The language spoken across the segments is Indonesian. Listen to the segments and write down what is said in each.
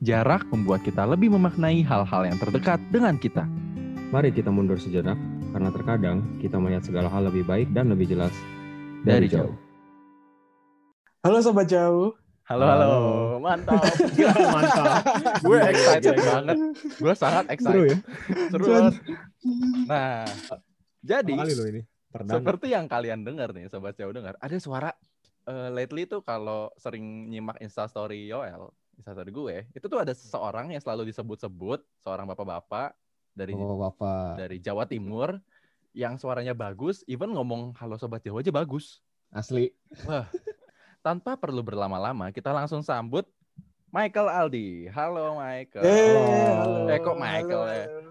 Jarak membuat kita lebih memaknai hal-hal yang terdekat dengan kita. Mari kita mundur sejenak, karena terkadang kita melihat segala hal lebih baik dan lebih jelas Dari jauh. Halo Sobat Jauh. Halo, halo. Mantap. Gila, mantap. Gue excited banget. Gue sangat excited. Seru ya? Seru banget. Nah, jadi ini. Perdana. seperti yang kalian dengar nih, Sobat Jauh dengar, ada suara eh, lately tuh kalau sering nyimak Instastory Yoel, Instastory gue, itu tuh ada seseorang yang selalu disebut-sebut, seorang bapak-bapak dari Oh, Bapak. dari Jawa Timur yang suaranya bagus, even ngomong halo Sobat Jauh aja bagus. Asli. Tanpa perlu berlama-lama, kita langsung sambut Michael Aldi. Halo Michael. Halo. Eh, kok Michael halo, ya? halo.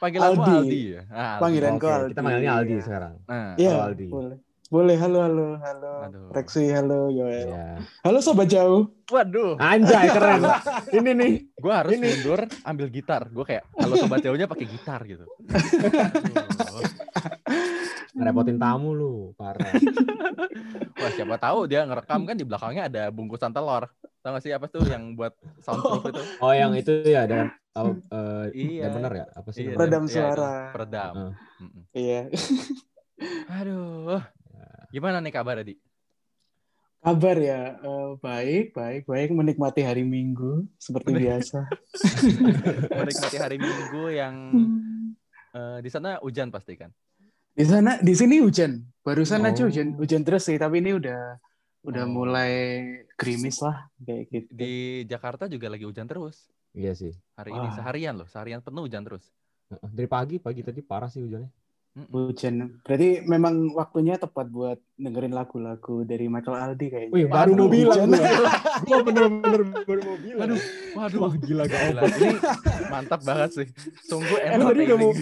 Panggilanmu Aldi. Aldi ya? Ah, Aldi. Panggilanku Oke, Aldi. kita manggilnya Aldi Iya. sekarang. Nah, Halo, Aldi. boleh. Boleh, halo, halo, halo. Aduh. Reksi, halo, Yoel. Iya. Halo Sobat Jauh. waduh. Anjay, keren. ini nih. Gue harus Ini. mundur ambil gitar. Gue kayak halo Sobat Jauhnya pakai gitar gitu. Ngerepotin tamu lu, parah. Wah, siapa tahu dia ngerekam kan di belakangnya ada bungkusan telur. Tahu gak sih apa tuh yang buat soundproof itu? Oh, yang itu ya dan oh, eh, Iya. dan benar ya? Apa sih? Iya? Peredam iya, itu, suara. Peredam. Heeh. Mm-mm. Iya. Aduh. Gimana nih kabar Adi? Kabar ya, eh, baik, baik, baik. Menikmati hari Minggu seperti Menik- biasa. Menikmati hari Minggu yang eh, di sana hujan pasti kan? Di sana, di sini hujan. Barusan aja Oh. hujan, hujan terus sih. Tapi ini udah, udah Oh. mulai gerimis lah kayak gitu. Di Jakarta juga lagi hujan terus. Iya sih. Hari ini Wah. seharian loh, seharian penuh hujan terus. Heeh, Dari pagi, pagi tadi parah sih hujannya. Hujan. Berarti memang waktunya tepat buat dengerin lagu-lagu dari Michael Aldi kayaknya. Wih, baru mau Aduh, bilang gue. Bener-bener baru mau bilang. Waduh, waduh. Wah, gila gak Gila, ini mantap banget sih. Sungguh Emang tadi udah mau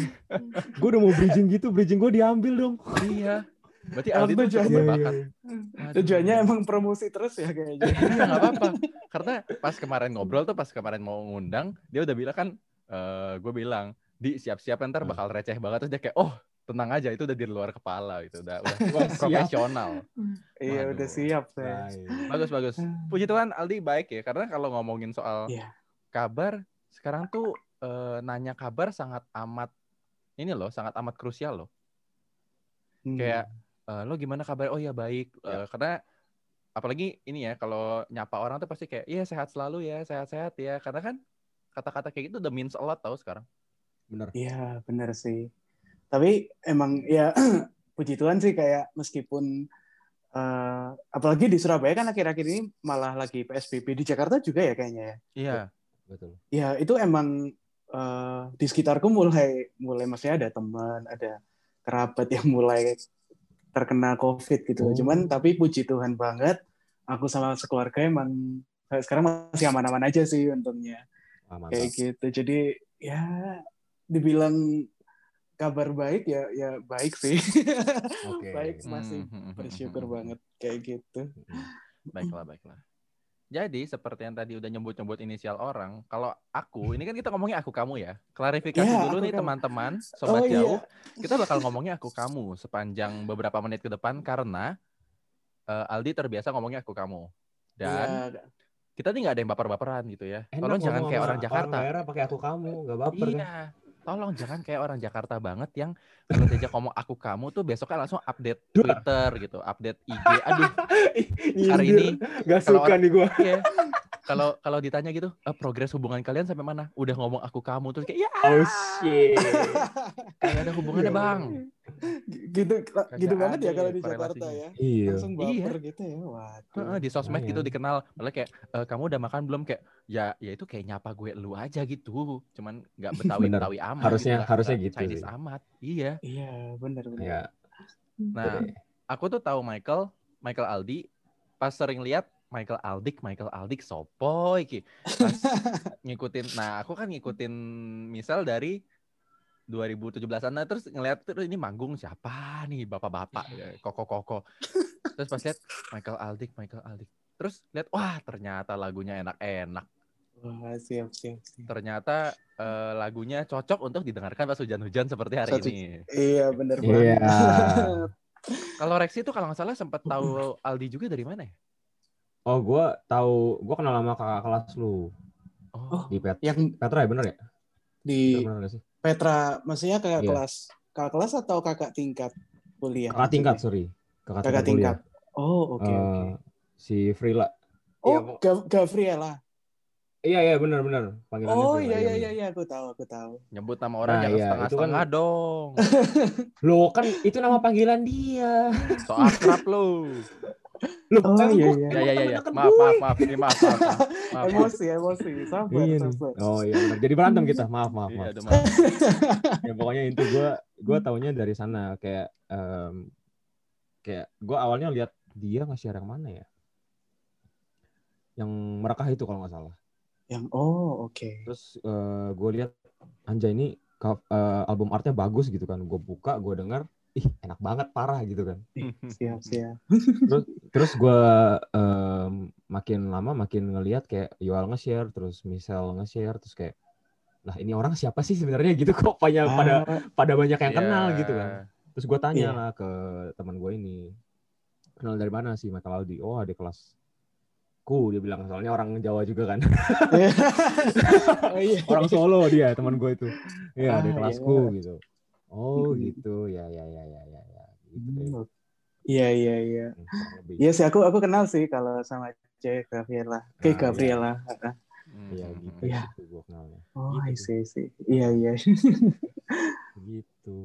gue udah mau bridging gitu, bridging gue diambil dong. Iya. Berarti Aldi tuh cukup berbakat. Aduh. Tujuannya emang promosi terus ya kayaknya. Iya nggak apa-apa. Karena pas kemarin ngobrol tuh, pas kemarin mau ngundang, dia udah bilang kan, eh gue bilang, di siap-siap ntar Hmm. bakal receh banget. Terus dia kayak, oh tenang aja, itu udah di luar kepala gitu. Udah, udah profesional. Iya Waduh. udah siap saya. Bagus, bagus. Puji Tuhan Aldi baik ya. Karena kalau ngomongin soal Iya. kabar, sekarang tuh eh, nanya kabar sangat amat, ini loh, sangat amat krusial loh. Hmm. Kayak, "Eh, lo gimana kabar? Oh ya baik. Eh, karena apalagi ini ya kalau nyapa orang tuh pasti kayak iya sehat selalu ya sehat-sehat ya karena kan kata-kata kayak gitu udah means a lot tau sekarang Bener. Iya benar sih. Tapi emang ya puji Tuhan sih kayak meskipun eh, apalagi di Surabaya kan akhir-akhir ini malah lagi PSBB di Jakarta juga ya kayaknya ya. iya Betul. Ya itu emang eh, di sekitarku mulai mulai maksudnya ada teman, ada kerabat yang mulai terkena COVID gitu. Oh. Cuman tapi puji Tuhan banget, aku sama sekeluarga emang sekarang masih aman-aman aja sih untungnya. Mantap. Kayak gitu. Jadi ya dibilang kabar baik ya ya baik sih. Oke. baik masih Hmm, hmm, hmm, bersyukur banget kayak gitu. baiklah baiklah jadi seperti yang tadi udah nyebut-nyebut inisial orang kalau aku ini kan kita ngomongnya aku kamu ya klarifikasi Ya, dulu nih teman-teman sobat Oh, iya. jauh kita bakal ngomongnya aku kamu sepanjang beberapa menit ke depan karena eh, Aldi terbiasa ngomongnya aku kamu dan Iya. kita nih nggak ada yang baper-baperan gitu ya Enak tolong jangan kayak orang Jakarta daerah pakai aku kamu, gak baper kan? Iya, tolong jangan kayak orang Jakarta banget yang kalau diajak ngomong aku kamu tuh besoknya langsung update. Twitter gitu, update IG. Aduh, hari Nyindir. ini gak suka nih gue. iya. Kalau kalau ditanya gitu, "Eh, progres hubungan kalian sampai mana? Udah ngomong aku kamu terus kayak ya Oh shit. kagak ada hubungannya, Iya, Bang. gitu gitu banget ya kalau di Jakarta ya. Iya. Langsung baper gitu ya. Waduh. Heeh, di sosmed gitu dikenal malah kayak "Eh, kamu udah makan belum kayak ya ya itu kayak nyapa gue lu aja gitu. Cuman nggak betawi-betawi amat. Harusnya- nggak- harusnya gitu Chinese sih. amat. Iya. Iya, benar benar. Ya. Nah, aku tuh tahu Michael, Michael Aldi pas sering lihat Michael Aldik, Michael Aldik sopo iki. Pas ngikutin. Nah, aku kan ngikutin misal dari 2017-an nah, terus ngeliat terus ini manggung siapa nih bapak-bapak ya, koko-koko. Terus pas lihat Michael Aldik, Michael Aldik. Terus lihat wah ternyata lagunya enak-enak. Wah, siap siap siap. Ternyata eh, lagunya cocok untuk didengarkan pas hujan-hujan seperti hari Satu- ini. Iya, benar Iya. banget. Kalau Rexi tuh kalau nggak salah sempat tahu Aldi juga dari mana ya? Oh gue tahu, gue kenal sama kakak kelas lu. Oh, di Pet Yang Petra ya bener ya? di Bener nggak sih? Petra, maksudnya kakak Iya. kelas, kakak kelas atau kakak tingkat kuliah? Kakak tingkat sorry. Kakak, Kakak tingkat. tingkat. Oh, oke kuliah. oke. Eh, Si Frila. Oh, iya, Ga- Gabriela. Iya iya benar benar panggilannya Oh Frila, iya iya iya iya, aku tahu aku tahu. nyebut nama orang Nah, jangan iya, itu setengah-setengah kan- dong. Loh kan itu nama panggilan dia. So akrab lu. Loh, Oh, kan iya, iya. Ya ya ya ya. Maaf maaf maaf. Ini maaf maaf. maaf. Emosi emosi, sabar Iya sabar. Oh iya benar. Jadi berantem kita. Maaf maaf Iya, maaf. aduh, maaf. ya pokoknya itu gue gue taunya dari sana kayak em, kayak gue awalnya lihat dia nge-share yang mana ya yang merekah itu kalau nggak salah Yang oh oke. terus gue lihat anjay ini eh, album artnya bagus gitu kan gue buka gue dengar ih enak banget parah gitu kan Ih, Siap siap. terus gue makin lama makin ngelihat kayak Yoel nge-share terus Michelle nge-share terus kayak lah ini orang siapa sih sebenarnya gitu kok pada pada Ah, pada banyak yang Iya. kenal gitu kan Terus gue tanya Iya. lah ke teman gue ini, kenal dari mana sih Mata Aldi? Oh ada kelas ku dia bilang soalnya orang Jawa juga kan, oh, iya. orang Solo dia teman gue itu, Ah, ya ada iya. kelasku gitu. Oh Hmm. gitu, ya ya ya ya ya ya, gitu. Hmm, Iya iya iya. Hmm. Iya sih aku aku kenal sih kalau sama C Gabriela. Nah, iya. Gabriela. Iya Hmm. gitu, Iya. gitu kenalnya. Oh, Gitu I sih. see, see. Iya iya. Gitu.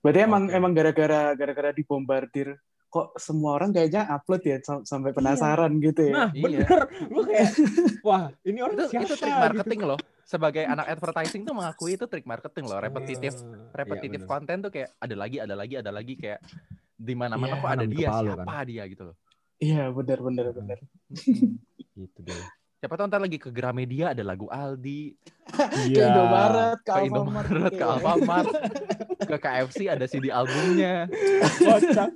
Berarti emang emang gara-gara gara-gara dibombardir kok semua orang kayaknya upload ya sam- sampai penasaran gitu ya. Nah Iya. bener, gue kayak, wah ini orang Itu siapa? itu trik gitu. marketing loh. Sebagai anak advertising tuh mengakui itu trik marketing loh. Repetitif repetitif iya, bener. konten tuh kayak ada lagi ada lagi ada lagi kayak di mana-mana Iya. kok ada dia kepala siapa kan. dia gitu loh. Iya benar benar Hmm. benar. Gitu deh. Siapa tahu ntar lagi ke Gramedia ada lagu Aldi, Ke Indomaret, ke ke Alfamart. Indomaret, ke iya. Alfamart, ke KFC ada CD albumnya, Kocak.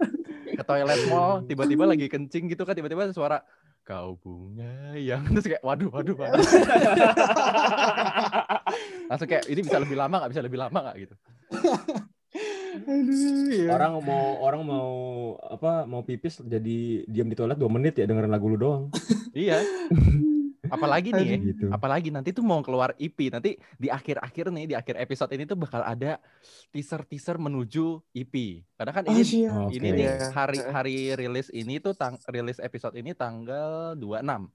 ke toilet mall tiba-tiba lagi kencing gitu kan tiba-tiba ada suara kau bunga yang terus kayak waduh waduh waduh. langsung kayak ini bisa lebih lama nggak? Bisa lebih lama nggak? Gitu. Aduh, iya. orang mau orang mau apa mau pipis jadi diam di toilet dua menit ya dengerin lagu lu doang. Iya apalagi nih ya, gitu apalagi nanti tuh mau keluar EP nanti di akhir-akhir nih di akhir episode ini tuh bakal ada teaser-teaser menuju EP karena kan Oh, ini siap. Oke. ini nih Iya. hari hari rilis ini tuh tang rilis episode ini tanggal 26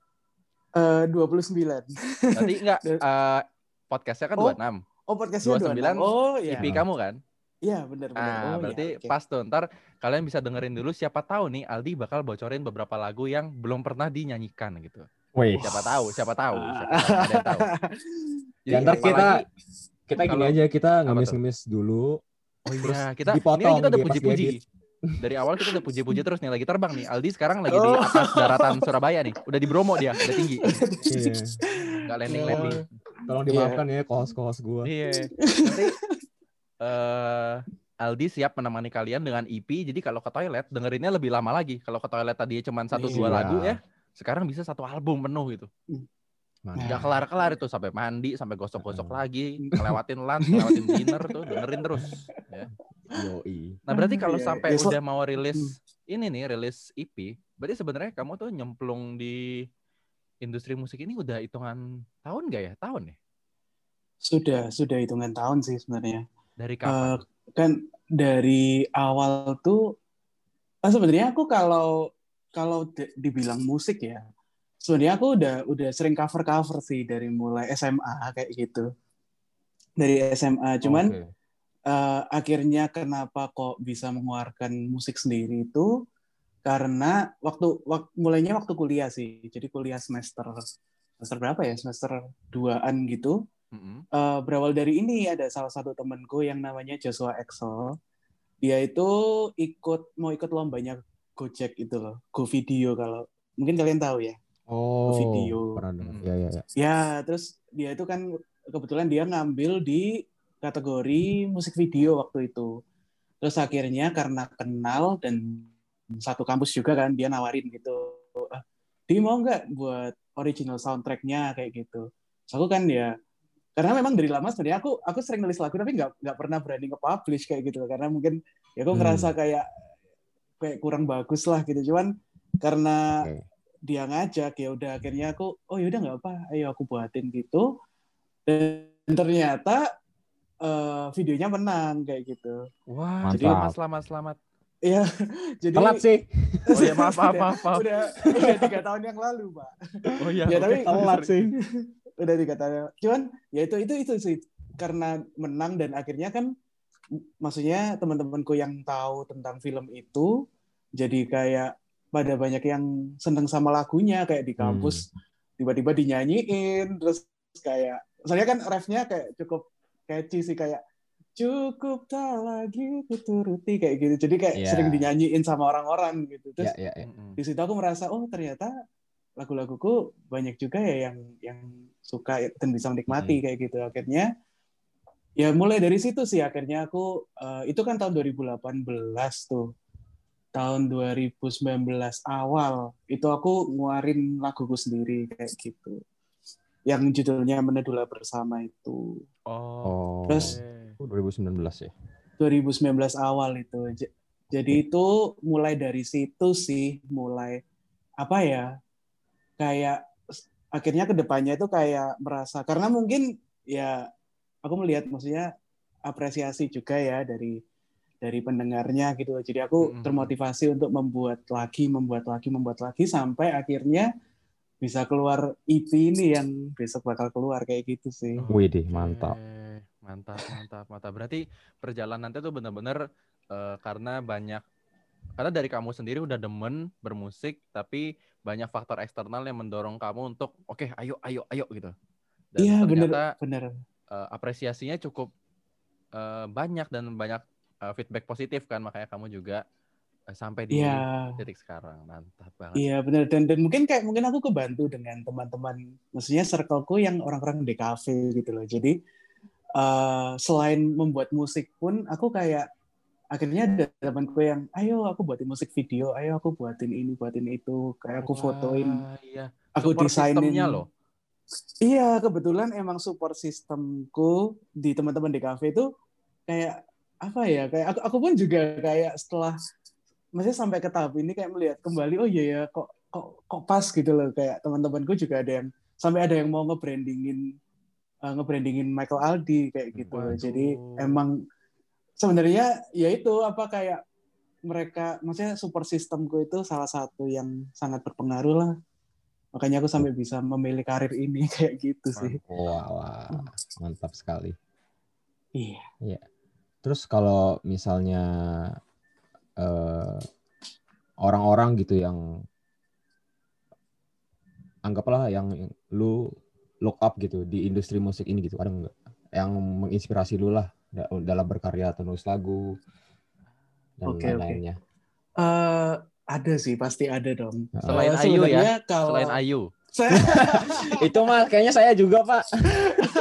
Eh, 29. nanti enggak eh, podcastnya kan Oh, 26 Oh, podcastnya 29. 26. Oh, iya. EP kamu kan Iya, benar benar. Ah, oh, berarti iya, oke. pas tuh ntar kalian bisa dengerin dulu siapa tahu nih Aldi bakal bocorin beberapa lagu yang belum pernah dinyanyikan gitu. Wih. Siapa tahu, siapa tahu, Ah. siapa tahu, ada yang tahu. Ya, ntar kita kita gini Kalau- aja kita ngemis-ngemis dulu oh terus iya, kita ini dipotong kan kita udah di- puji-puji. Dari awal kita udah puji-puji terus nih lagi terbang nih. Aldi sekarang lagi di Oh. atas daratan Surabaya nih. Udah di Bromo dia, udah tinggi. Iya. Enggak landing-landing. tolong dimaafkan ya kohos-kohos gua Iya. Nanti eh Aldi siap menemani kalian dengan EP. Jadi kalau ke toilet dengerinnya lebih lama lagi. Kalau ke toilet tadi cuma satu dua Iya. lagu ya, sekarang bisa satu album penuh gitu. Mantap. Nggak kelar-kelar itu sampai mandi, sampai gosok-gosok Hmm. lagi, ngelewatin lunch, ngelewatin dinner tuh dengerin terus. Ya. Yoi. Nah berarti Ah, kalau iya. sampai Ya, so- udah mau rilis ini nih, rilis EP, berarti sebenarnya kamu tuh nyemplung di industri musik ini udah hitungan tahun gak ya? Tahun ya? Sudah, sudah hitungan tahun sih sebenarnya. Dari kapan? kan dari awal tuh ah, sebenarnya aku kalau kalau di- dibilang musik ya sebenarnya aku udah udah sering cover cover sih dari mulai SMA kayak gitu dari SMA cuman Oke. eh, akhirnya kenapa kok bisa mengeluarkan musik sendiri itu karena waktu, wak- mulainya waktu kuliah sih jadi kuliah semester semester berapa ya semester 2an gitu Mm-mm. Eh, berawal dari ini ada salah satu temanku yang namanya Joshua Excel. Dia itu ikut mau ikut lombanya Gojek itu loh, Go Video kalau mungkin kalian tahu ya. Oh, video. pernah dengar. Hmm. Ya, ya, ya. Ya, terus dia itu kan kebetulan dia ngambil di kategori musik video waktu itu. Terus akhirnya karena kenal dan satu kampus juga kan dia nawarin gitu, ah, dia mau nggak buat original soundtracknya kayak gitu. Terus aku kan ya karena memang dari lama sebenarnya aku aku sering nulis lagu tapi nggak nggak pernah berani nge-publish kayak gitu karena mungkin ya aku Hmm. ngerasa kayak kayak kurang bagus lah gitu cuman karena Oke. dia ngajak ya udah akhirnya aku oh yaudah nggak apa ayo aku buatin gitu dan ternyata uh, videonya menang kayak gitu Wah, Mantap. selamat, selamat, selamat. Iya, jadi Telat sih. Oh ya, maaf, maaf, maaf, maaf. Udah, udah tiga tahun yang lalu, Pak. Oh iya, Ya, tapi- Telat sih. Udah tiga tahun. Cuman ya itu itu itu sih karena menang dan akhirnya kan maksudnya teman-temanku yang tahu tentang film itu jadi kayak pada banyak yang seneng sama lagunya kayak di kampus tiba-tiba dinyanyiin terus kayak soalnya kan refnya kayak cukup catchy sih kayak cukup tak lagi kuturuti kayak gitu jadi kayak Iya. sering dinyanyiin sama orang-orang gitu terus ya, ya. Mm-mm. di situ aku merasa oh ternyata lagu-laguku banyak juga ya yang yang suka dan bisa menikmati kayak gitu akhirnya ya mulai dari situ sih akhirnya aku eh, itu kan tahun 2018 tuh tahun 2019 awal itu aku nguarin laguku sendiri kayak gitu yang judulnya Menedula Bersama itu Oh. Terus- oke. 2019 ya. 2019 awal itu. Jadi itu mulai dari situ sih, mulai apa ya? Kayak akhirnya ke depannya itu kayak merasa karena mungkin ya aku melihat maksudnya apresiasi juga ya dari dari pendengarnya gitu. Jadi aku Mhm. termotivasi untuk membuat lagi, membuat lagi, membuat lagi sampai akhirnya bisa keluar EP ini yang besok bakal keluar kayak gitu sih. Oh. Wih deh, mantap. Mantap, mantap, mantap. Berarti perjalanan nanti tuh bener-bener eh, karena banyak karena dari kamu sendiri udah demen bermusik, tapi banyak faktor eksternal yang mendorong kamu untuk oke, ayo, ayo, ayo gitu. Dan Iya bener ternyata eh, apresiasinya cukup eh, banyak dan banyak eh, feedback positif kan, makanya kamu juga eh, sampai di Iya. titik sekarang. Mantap banget. Iya benar dan dan mungkin kayak mungkin aku kebantu dengan teman-teman maksudnya circleku yang orang-orang di cafe gitu loh. Jadi eh, selain membuat musik pun aku kayak akhirnya ada temanku yang ayo aku buatin musik video, ayo aku buatin ini, buatin itu, kayak aku fotoin, Wah, Iya. aku Support loh. Iya, kebetulan emang support sistemku di teman-teman di cafe itu kayak apa ya? Kayak aku, aku pun juga kayak setelah maksudnya sampai ke tahap ini kayak melihat kembali oh iya ya kok kok kok pas gitu loh kayak teman-temanku juga ada yang sampai ada yang mau nge-brandingin eh, nge-brandingin Michael Aldi kayak gitu. Waduh. Jadi emang sebenarnya ya itu apa kayak mereka maksudnya support sistemku itu salah satu yang sangat berpengaruh lah. Makanya aku sampai bisa memilih karir ini kayak gitu sih. Wah, wah, mantap sekali. Iya. Terus kalau misalnya eh, orang-orang gitu yang anggaplah yang lu look up gitu di industri musik ini gitu, ada nggak yang menginspirasi lu lah da- dalam berkarya atau nulis lagu dan oke. lain-lainnya. Eh, ada sih, pasti ada dong. Selain Eh, Ayu ya, kalau Selain Ayu. saya Itu mah kayaknya saya juga pak.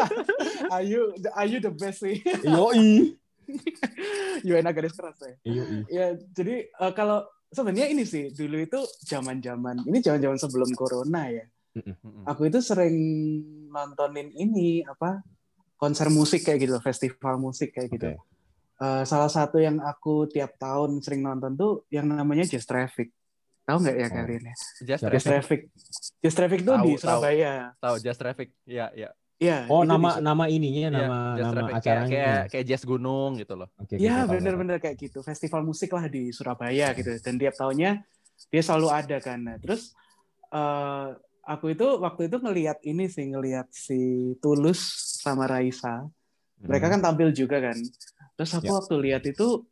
Ayu, the- Ayu the best sih. Yoi. Yuena garis keras ya. Yoi. Ya, jadi eh, kalau sebenarnya ini sih dulu itu zaman-zaman ini zaman-zaman sebelum corona ya. Aku itu sering nontonin ini apa konser musik kayak gitu, festival musik kayak gitu. Oke. Eh, salah satu yang aku tiap tahun sering nonton tuh yang namanya Jazz Traffic. Tahu nggak ya Oh. kalian ya? Just Jazz Traffic. Traffic. Jazz Traffic tuh Tahu, di. Surabaya. Tahu Just Traffic. Iya, iya. Iya. Oh itu di nama nama ininya Iya, nama Just nama Traffic. Kayak, acaranya. kayak kayak jazz gunung gitu loh. Iya tahu, tahu. bener-bener kayak gitu festival musik lah di Surabaya gitu dan tiap tahunnya dia selalu ada kan nah, terus eh, aku itu waktu itu ngelihat ini sih ngelihat si Tulus sama Raisa mereka kan tampil juga kan. Terus aku Ya. waktu lihat itu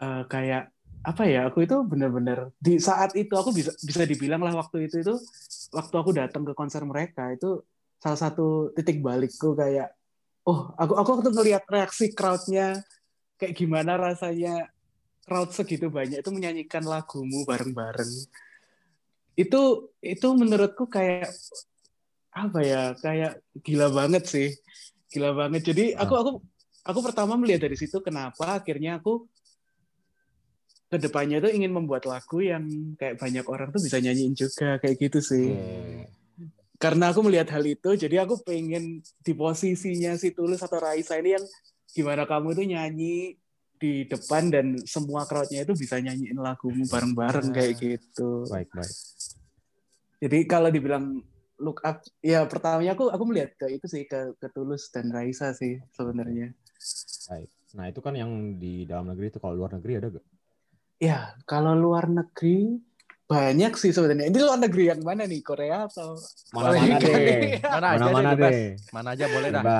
eh, kayak apa ya aku itu bener-bener di saat itu aku bisa bisa dibilang lah waktu itu itu waktu aku datang ke konser mereka itu salah satu titik balikku kayak oh aku aku waktu ngelihat reaksi crowdnya kayak gimana rasanya crowd segitu banyak itu menyanyikan lagumu bareng-bareng. Itu itu menurutku kayak apa ya kayak gila banget sih gila banget jadi aku aku aku pertama melihat dari situ kenapa akhirnya aku ke depannya tuh ingin membuat lagu yang kayak banyak orang tuh bisa nyanyiin juga kayak gitu sih Oke. karena aku melihat hal itu jadi aku pengen di posisinya si Tulus atau Raisa ini yang gimana kamu tuh nyanyi di depan dan semua crowdnya itu bisa nyanyiin lagumu bareng-bareng Ah. kayak gitu Baik baik. Jadi kalau dibilang look up, ya pertamanya aku aku melihat ke itu sih ke ke Tulus dan Raisa sih sebenarnya. Baik. Nah itu kan yang di dalam negeri itu kalau luar negeri ada gak? Ya kalau luar negeri banyak sih sebenarnya. Ini luar negeri yang mana nih? Korea atau Mana-mana deh. nih? Mana aja Mana-mana deh. Mana aja boleh dah.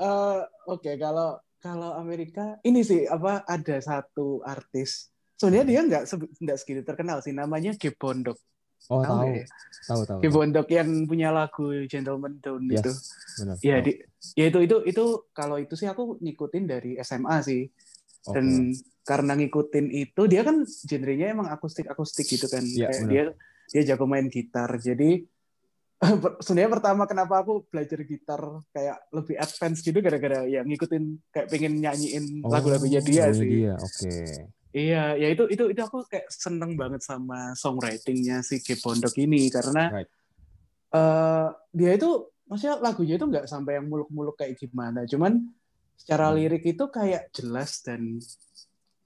Eh, Oke kalau kalau Amerika ini sih apa ada satu artis. Sebenarnya dia nggak nggak segitu terkenal sih. Namanya Gabe Bondok. Oh Tahu tahu, ya? tahu tahu. Gabe Bondok yang punya lagu Gentleman Down Yes. itu. Benar. Ya di ya itu itu itu kalau itu sih aku ngikutin dari SMA sih. Oke. Dan karena ngikutin itu dia kan genrenya emang akustik akustik gitu kan. Iya, Kayak benar. dia dia jago main gitar. Jadi sebenarnya pertama kenapa aku belajar gitar kayak lebih advance gitu gara-gara ya ngikutin kayak pengen nyanyiin Oh, lagu-lagunya dia sih. Dia. Oke. Iya, ya itu itu itu aku kayak seneng banget sama songwritingnya si Gabe Bondok ini karena Right. eh, dia itu maksudnya lagunya itu nggak sampai yang muluk-muluk kayak gimana, cuman secara Hmm. lirik itu kayak jelas dan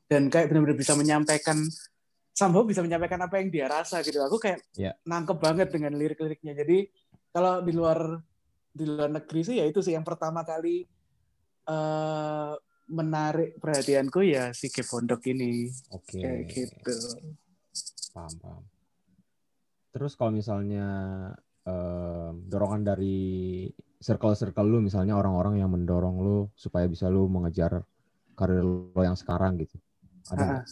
dan kayak benar-benar bisa menyampaikan Sambo bisa menyampaikan apa yang dia rasa gitu. Aku kayak Iya. nangkep banget dengan lirik-liriknya. Jadi kalau di luar di luar negeri sih ya itu sih yang pertama kali eh menarik perhatianku ya si Gabe Bondok ini Oke. kayak gitu. Paham, paham. Terus kalau misalnya em, dorongan dari circle-circle lu, misalnya orang-orang yang mendorong lu supaya bisa lu mengejar karir lu yang sekarang gitu. Ada Ah?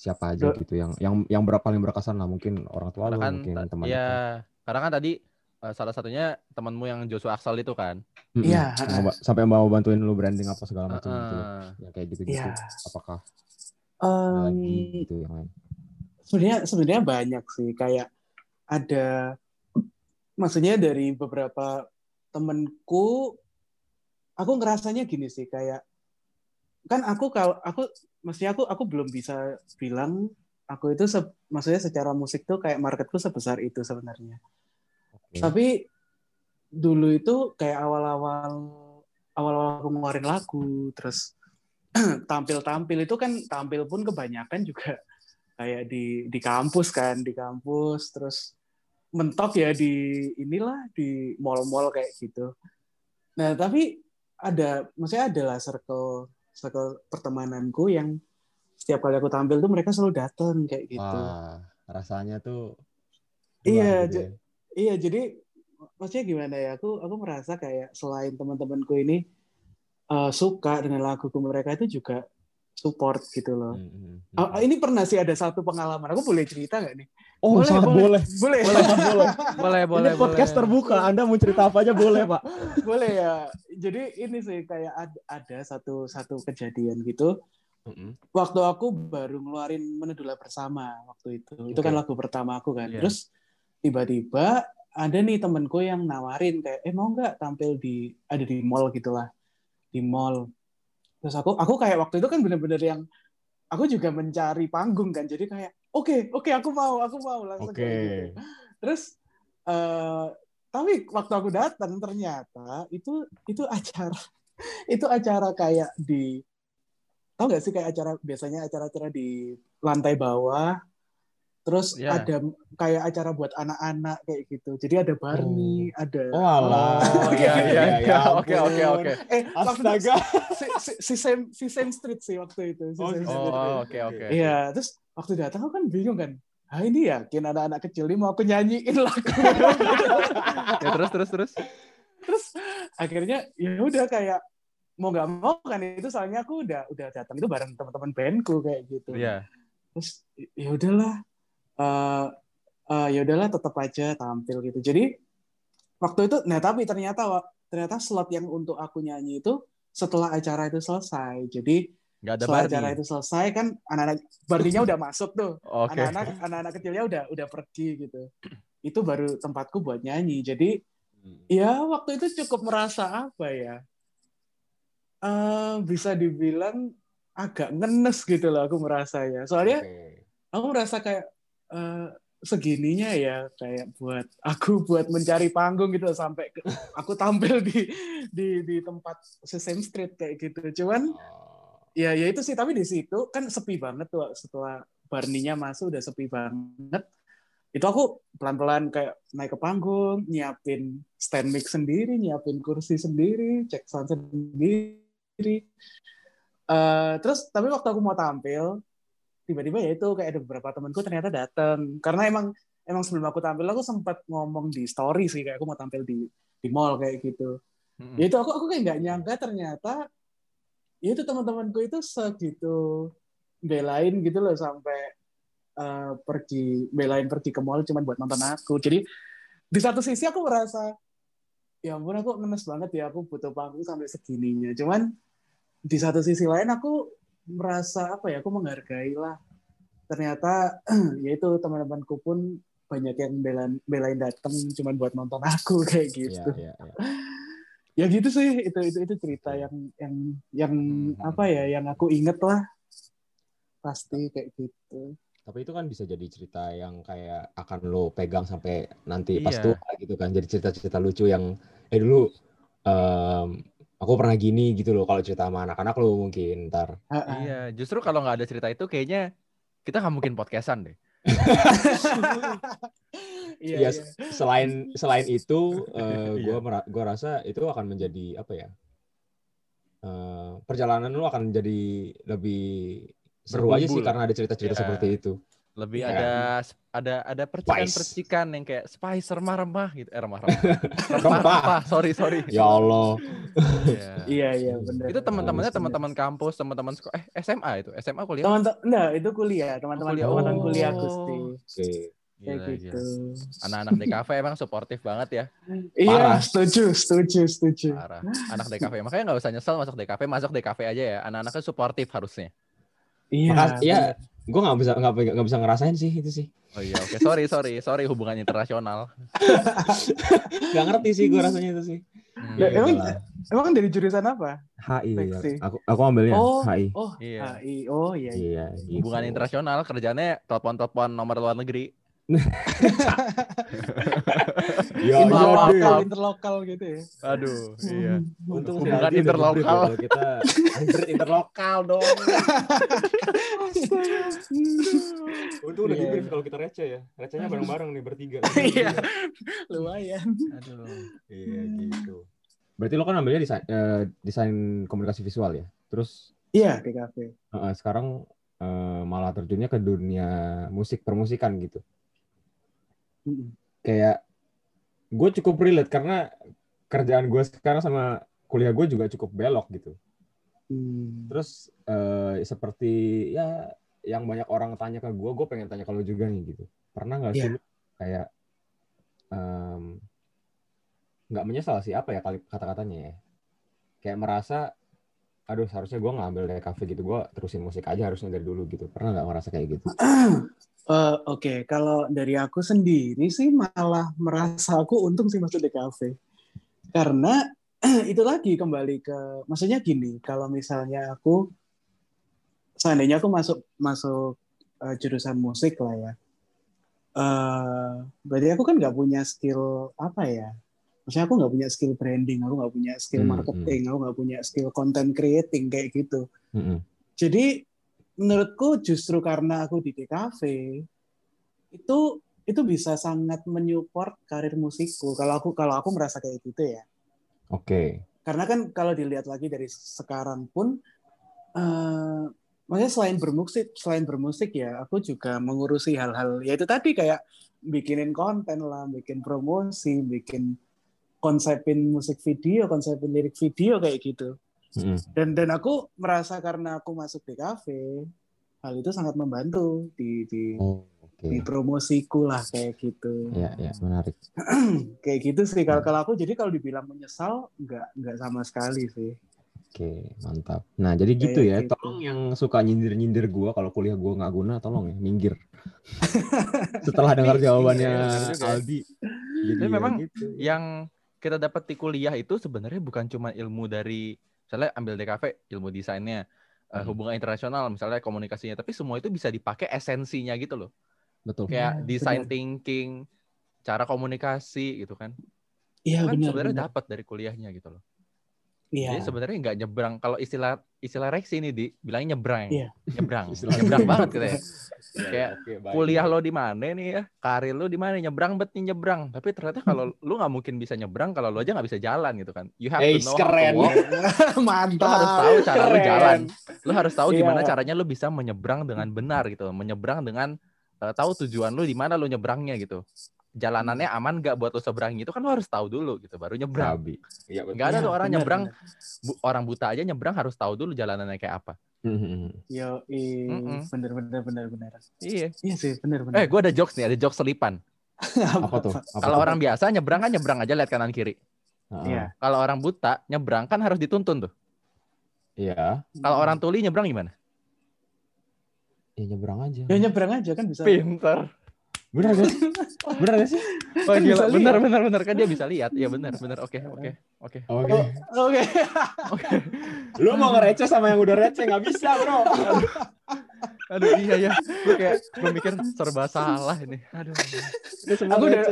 Siapa aja Do- gitu yang yang yang berapa paling berkesan lah mungkin orang tua lu, kan, mungkin teman ya, karena kan tadi eh, salah satunya temanmu yang Joshua Axel itu kan. Iya, Yang ba- sampai mau bantuin lu branding apa segala macam gitu. loh. Heeh. Yang kayak gitu-gitu. Iya. Apakah lagi gitu yang lain? sebenarnya sebenarnya banyak sih kayak ada maksudnya dari beberapa temenku aku ngerasanya gini sih kayak kan aku kalau aku maksudnya aku aku belum bisa bilang aku itu se- maksudnya secara musik tuh kayak marketku sebesar itu sebenarnya Oke. tapi dulu itu kayak awal-awal awal-awal aku ngeluarin lagu terus tampil-tampil itu kan tampil pun kebanyakan juga kayak di di kampus kan di kampus terus mentok ya di inilah di mall-mall kayak gitu nah tapi ada maksudnya adalah circle circle pertemananku yang setiap kali aku tampil tuh mereka selalu datang kayak gitu Wah, rasanya tuh Iya, gitu ya. Iya, jadi maksudnya gimana ya? Aku aku merasa kayak selain teman-temanku ini eh, suka dengan laguku mereka itu juga support gitu loh. Mm, mm, mm. Ah, ini pernah sih ada satu pengalaman. Aku boleh cerita nggak nih? Oh, sangat boleh. Boleh. Boleh, boleh. Boleh, boleh, Ini podcast boleh. terbuka. Anda mau cerita apa aja boleh, Pak. boleh ya. Jadi ini sih kayak ad- ada satu satu kejadian gitu. Waktu aku baru ngeluarin Menedula Bersama waktu itu. Itu kan lagu pertama aku kan. Iya. Terus tiba-tiba ada nih temenku yang nawarin kayak eh mau nggak tampil di ada di mall gitulah di mall. Terus aku aku kayak waktu itu kan bener-bener yang aku juga mencari panggung kan jadi kayak oke oke aku mau aku mau langsung Oke. kayak gitu. Terus eh tapi waktu aku datang ternyata itu itu acara itu acara kayak di tau gak sih kayak acara biasanya acara-acara di lantai bawah terus Ya. ada kayak acara buat anak-anak kayak gitu jadi ada Barney ada Oh, alah. Oh, iya, iya, iya. ampun. Oke, oke, oke. eh waktu itu Astaga. si, si, si Sam si Sam Street sih waktu itu si Oh, gitu. Street. Oh, oke, oke. Iya, terus waktu datang aku kan bingung kan. Ah ini yakin anak-anak kecil ini mau aku nyanyiin lagu. Ya, terus, terus, terus. terus akhirnya ya udah kayak mau nggak mau kan itu soalnya aku udah udah datang itu bareng teman-teman bandku kayak gitu. Iya. Terus ya udahlah. Eh eh, ya udahlah tetap aja tampil gitu. Jadi waktu itu nah tapi ternyata ternyata slot yang untuk aku nyanyi itu setelah acara itu selesai. Jadi Nggak ada setelah acara itu selesai kan anak-anak Barney-nya udah masuk tuh. Oke. anak-anak anak-anak kecilnya udah udah pergi gitu itu baru tempatku buat nyanyi jadi ya waktu itu cukup merasa apa ya Eh, bisa dibilang agak ngenes gitu loh aku merasa ya soalnya Oke. aku merasa kayak eh, segininya ya kayak buat aku buat mencari panggung gitu sampai ke- aku tampil di di di tempat Sesame Street kayak gitu cuman ya ya itu sih tapi di situ kan sepi banget tuh setelah Barninya masuk udah sepi banget itu aku pelan-pelan kayak naik ke panggung, nyiapin stand mic sendiri, nyiapin kursi sendiri, cek sound sendiri. Uh, terus tapi waktu aku mau tampil, tiba-tiba ya itu kayak ada beberapa temanku ternyata datang. Karena emang emang sebelum aku tampil aku sempat ngomong di story sih kayak aku mau tampil di di mall kayak gitu. Mm-hmm. Ya itu aku aku kayak nggak nyangka ternyata ya itu teman-temanku itu segitu belain gitu loh sampai uh, pergi belain pergi ke mall cuma buat nonton aku. Jadi di satu sisi aku merasa ya ampun aku ngenes banget ya aku butuh panggung sampai segininya. Cuman di satu sisi lain aku merasa apa ya aku menghargai lah. Ternyata ya itu teman-temanku pun banyak yang belain belain datang cuma buat nonton aku kayak gitu. Ya, ya, ya. ya gitu sih itu itu itu cerita yang yang yang hmm. apa ya yang aku inget lah pasti kayak gitu tapi itu kan bisa jadi cerita yang kayak akan lo pegang sampai nanti pas iya. tua gitu kan jadi cerita-cerita lucu yang eh dulu um, aku pernah gini gitu loh kalau cerita sama anak-anak lo mungkin ntar. Iya justru kalau nggak ada cerita itu kayaknya kita nggak mungkin podcastan deh. Iya, iya, selain selain itu uh, gue gue rasa itu akan menjadi apa ya uh, perjalanan lo akan jadi lebih seru aja sih karena ada cerita-cerita yeah. seperti itu. Lebih yeah. ada ada ada percikan-percikan yang kayak spice remah-remah gitu. Eh remah-remah. Rempah-rempah. Sorry, sorry. Ya Allah. Iya, iya, iya benar. Itu teman-temannya teman-teman kampus, teman-teman sekolah eh SMA itu. SMA kuliah. Teman enggak, itu kuliah, teman-teman oh, teman kuliah Gusti. Gitu. Anak-anak DKV emang suportif banget ya. Iya, Parah. setuju, setuju, setuju. Parah. Anak DKV makanya nggak usah nyesel masuk DKV, masuk DKV aja ya. Anak-anaknya suportif harusnya. Iya. Makas, ya, gue nggak bisa nggak bisa ngerasain sih itu sih. Oh iya, oke. Okay. Sorry, sorry, sorry hubungan internasional. gak ngerti sih gue rasanya itu sih. Hmm, ya, emang emang dari jurusan apa? HI. Ya. Aku aku ambilnya oh, HI. Oh, iya. HI. Oh iya. Iya. Gitu. Hubungan internasional kerjanya telepon-telepon nomor luar negeri. ya, interlokal, ya, interlokal gitu ya. Aduh, iya. Untung hubungan interlokal. kita anjir interlokal dong. Untung udah yeah. kalau kita receh ya. Recehnya bareng-bareng nih bertiga. Iya. Lumayan. Aduh. Iya gitu. Berarti lo kan ambilnya desain uh, desain komunikasi visual ya. Terus Iya, di kafe. Uh, sekarang uh, malah terjunnya ke dunia musik permusikan gitu kayak gue cukup relate karena kerjaan gue sekarang sama kuliah gue juga cukup belok gitu. Hmm. Terus uh, seperti ya yang banyak orang tanya ke gue, gue pengen tanya kalau juga nih gitu. Pernah nggak sih yeah. kayak nggak um, menyesal sih apa ya kata-katanya ya? Kayak merasa, aduh seharusnya gue ngambil dari kafe gitu, gue terusin musik aja harusnya dari dulu gitu. Pernah nggak merasa kayak gitu? Uh, Oke, okay. kalau dari aku sendiri sih malah merasa aku untung sih masuk DKV. Karena itu lagi kembali ke, maksudnya gini, kalau misalnya aku, seandainya aku masuk masuk uh, jurusan musik lah ya, uh, berarti aku kan nggak punya skill apa ya, maksudnya aku nggak punya skill branding, aku nggak punya skill hmm, marketing, hmm, aku nggak punya skill content creating kayak gitu. Hmm. hmm. Jadi menurutku justru karena aku di DKV itu itu bisa sangat menyupport karir musikku kalau aku kalau aku merasa kayak gitu ya. Oke. Okay. Karena kan kalau dilihat lagi dari sekarang pun uh, maksudnya selain bermusik selain bermusik ya aku juga mengurusi hal-hal ya itu tadi kayak bikinin konten lah, bikin promosi, bikin konsepin musik video, konsepin lirik video kayak gitu. Dan dan aku merasa karena aku masuk di kafe, hal itu sangat membantu di di oh, okay. di promosiku lah kayak gitu. Ya, ya menarik. kayak gitu sih kalau kalau aku jadi kalau dibilang menyesal nggak nggak sama sekali sih. Oke, mantap. Nah, jadi kayak gitu ya. Gitu. Tolong yang suka nyindir-nyindir gua kalau kuliah gua nggak guna, tolong ya minggir. Setelah dengar jawabannya iya, Aldi. Jadi ya memang gitu. yang kita dapat di kuliah itu sebenarnya bukan cuma ilmu dari misalnya ambil DKV ilmu desainnya uh, hubungan internasional misalnya komunikasinya tapi semua itu bisa dipakai esensinya gitu loh. Betul. Kayak ya, design benar. thinking cara komunikasi gitu kan. Iya kan benar sebenarnya dapat dari kuliahnya gitu loh Iya. Jadi sebenarnya nggak nyebrang. Kalau istilah istilah reksi ini di bilangnya nyebrang. Iya. Nyebrang. Istilah- nyebrang banget gitu ya. Iya, Kayak oke, baik. Kuliah lo di mana nih ya? Karir lo di mana? Nyebrang bet nih nyebrang. Tapi ternyata kalau lu nggak mungkin bisa nyebrang kalau lo aja nggak bisa jalan gitu kan. You have Eh, to know keren. how to walk. Mantap. Lo harus tahu cara lo Keren. jalan. Lo harus tahu Iya. gimana caranya lo bisa menyeberang dengan benar gitu. Menyeberang dengan eh, tahu tujuan lo di mana lo nyebrangnya gitu. Jalanannya Hmm. aman nggak buat lo seberang gitu kan lo harus tahu dulu gitu baru nyebrang. Iya betul. Nggak ada Iya, tuh orang nyebrang bu- orang buta aja nyebrang harus tahu dulu jalanannya kayak apa. Mhm. Yo, i, Mm-mm. bener bener bener bener. Iya. Iya sih, bener bener. Eh, gue ada jokes nih, ada jokes selipan. Apa tuh? Kalau orang biasa nyebrang kan nyebrang aja lihat kanan kiri. Heeh. Iya. Kalau orang buta nyebrang kan harus dituntun tuh. Iya. Kalau orang tuli nyebrang gimana? Ya nyebrang aja. ya nyebrang aja kan bisa. Pinter. Bener gak sih? Bener gak sih? Oh Kan gila, bisa bener lihat. bener bener kan dia bisa lihat. Iya bener bener. Oke oke oke. Oke. Oke. Lu mau ngereceh sama yang udah receh nggak bisa bro. Aduh iya ya. Gue kayak gue mikir serba salah ini. Aduh. Aku udah-.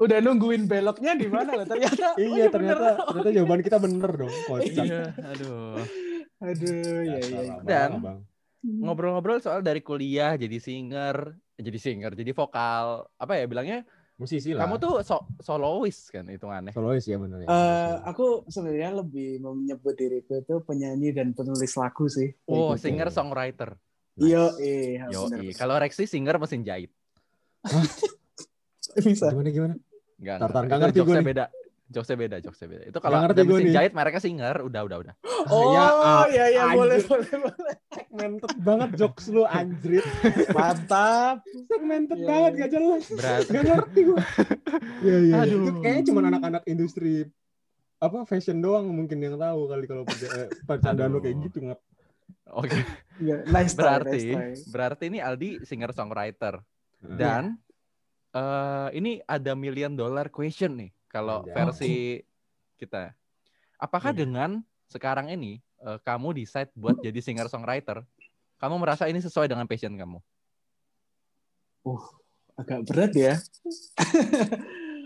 Udah nungguin beloknya di mana lah ternyata. oh Iya bener. ternyata ternyata jawaban kita bener dong. Kocak. Iya. Aduh. Aduh, ya ya. abang, Dan- abang. Ngobrol-ngobrol soal dari kuliah jadi singer, jadi singer, jadi vokal. Apa ya bilangnya? musisi lah. Kamu tuh so solois kan hitungannya. solois ya bener ya. Eh, aku sebenarnya lebih menyebut diriku itu penyanyi dan penulis lagu sih. Oh, gitu. singer songwriter. Iya, iya. Yo, bener. kalau Rexy singer mesin jahit. Bisa. Gimana gimana? Enggak, enggak. nggak Itu ngerti nih. beda. Jokesnya beda, jokesnya beda. Itu kalau ngerti mesin nih. jahit mereknya singer, udah, udah, udah. Oh, Ya, ah, iya iya anjir. boleh boleh boleh. Segmented banget jokes lu anjrit. Mantap. Segmented Iya, banget iya. gak jelas. Berat. Gak ngerti gua. Iya iya. Aduh. Itu kayaknya cuma anak-anak industri apa fashion doang mungkin yang tahu kali kalau eh, percandaan lu kayak gitu nggak Oke. Iya, nice try, Berarti nice berarti ini Aldi singer songwriter Iya. dan eh ini ada million dollar question nih kalau Anjay. versi kita. Apakah Iya. dengan sekarang ini eh, kamu decide buat jadi singer songwriter, kamu merasa ini sesuai dengan passion kamu? Agak berat ya.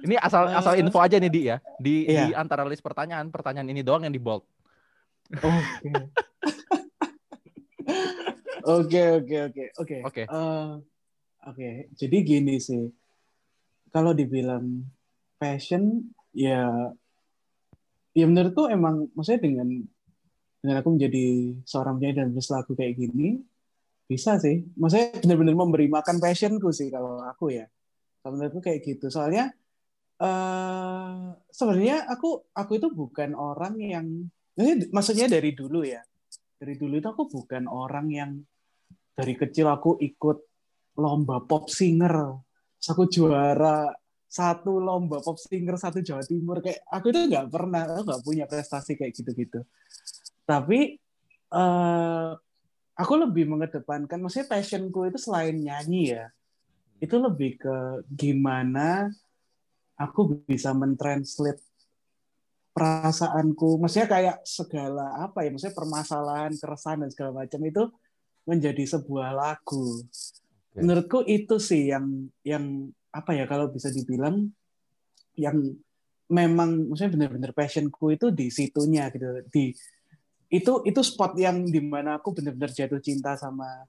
Ini asal asal info aja nih di ya. Di, Iya. di antara list pertanyaan, pertanyaan ini doang yang di bold. Oke. Oke oke oke oke. Oke. Eh, Oke, jadi gini sih. Kalau dibilang passion, ya, ya menurutku emang, maksudnya dengan dengan aku menjadi seorang penyanyi dan lagu kayak gini, bisa sih. Maksudnya benar-benar memberi makan passionku sih kalau aku ya. Kalau menurutku kayak gitu. Soalnya eh sebenarnya aku aku itu bukan orang yang, maksudnya- dari dulu ya. Dari dulu itu aku bukan orang yang dari kecil aku ikut lomba pop singer. Aku juara satu lomba pop singer satu Jawa Timur kayak aku itu nggak pernah aku nggak punya prestasi kayak gitu-gitu. Tapi eh aku lebih mengedepankan maksudnya passionku itu selain nyanyi ya itu lebih ke gimana aku bisa mentranslate perasaanku. Maksudnya kayak segala apa ya maksudnya permasalahan keresahan dan segala macam itu menjadi sebuah lagu. Oke. menurutku itu sih yang yang apa ya kalau bisa dibilang yang memang maksudnya benar-benar passionku itu di situnya gitu di itu itu spot yang di mana aku benar-benar jatuh cinta sama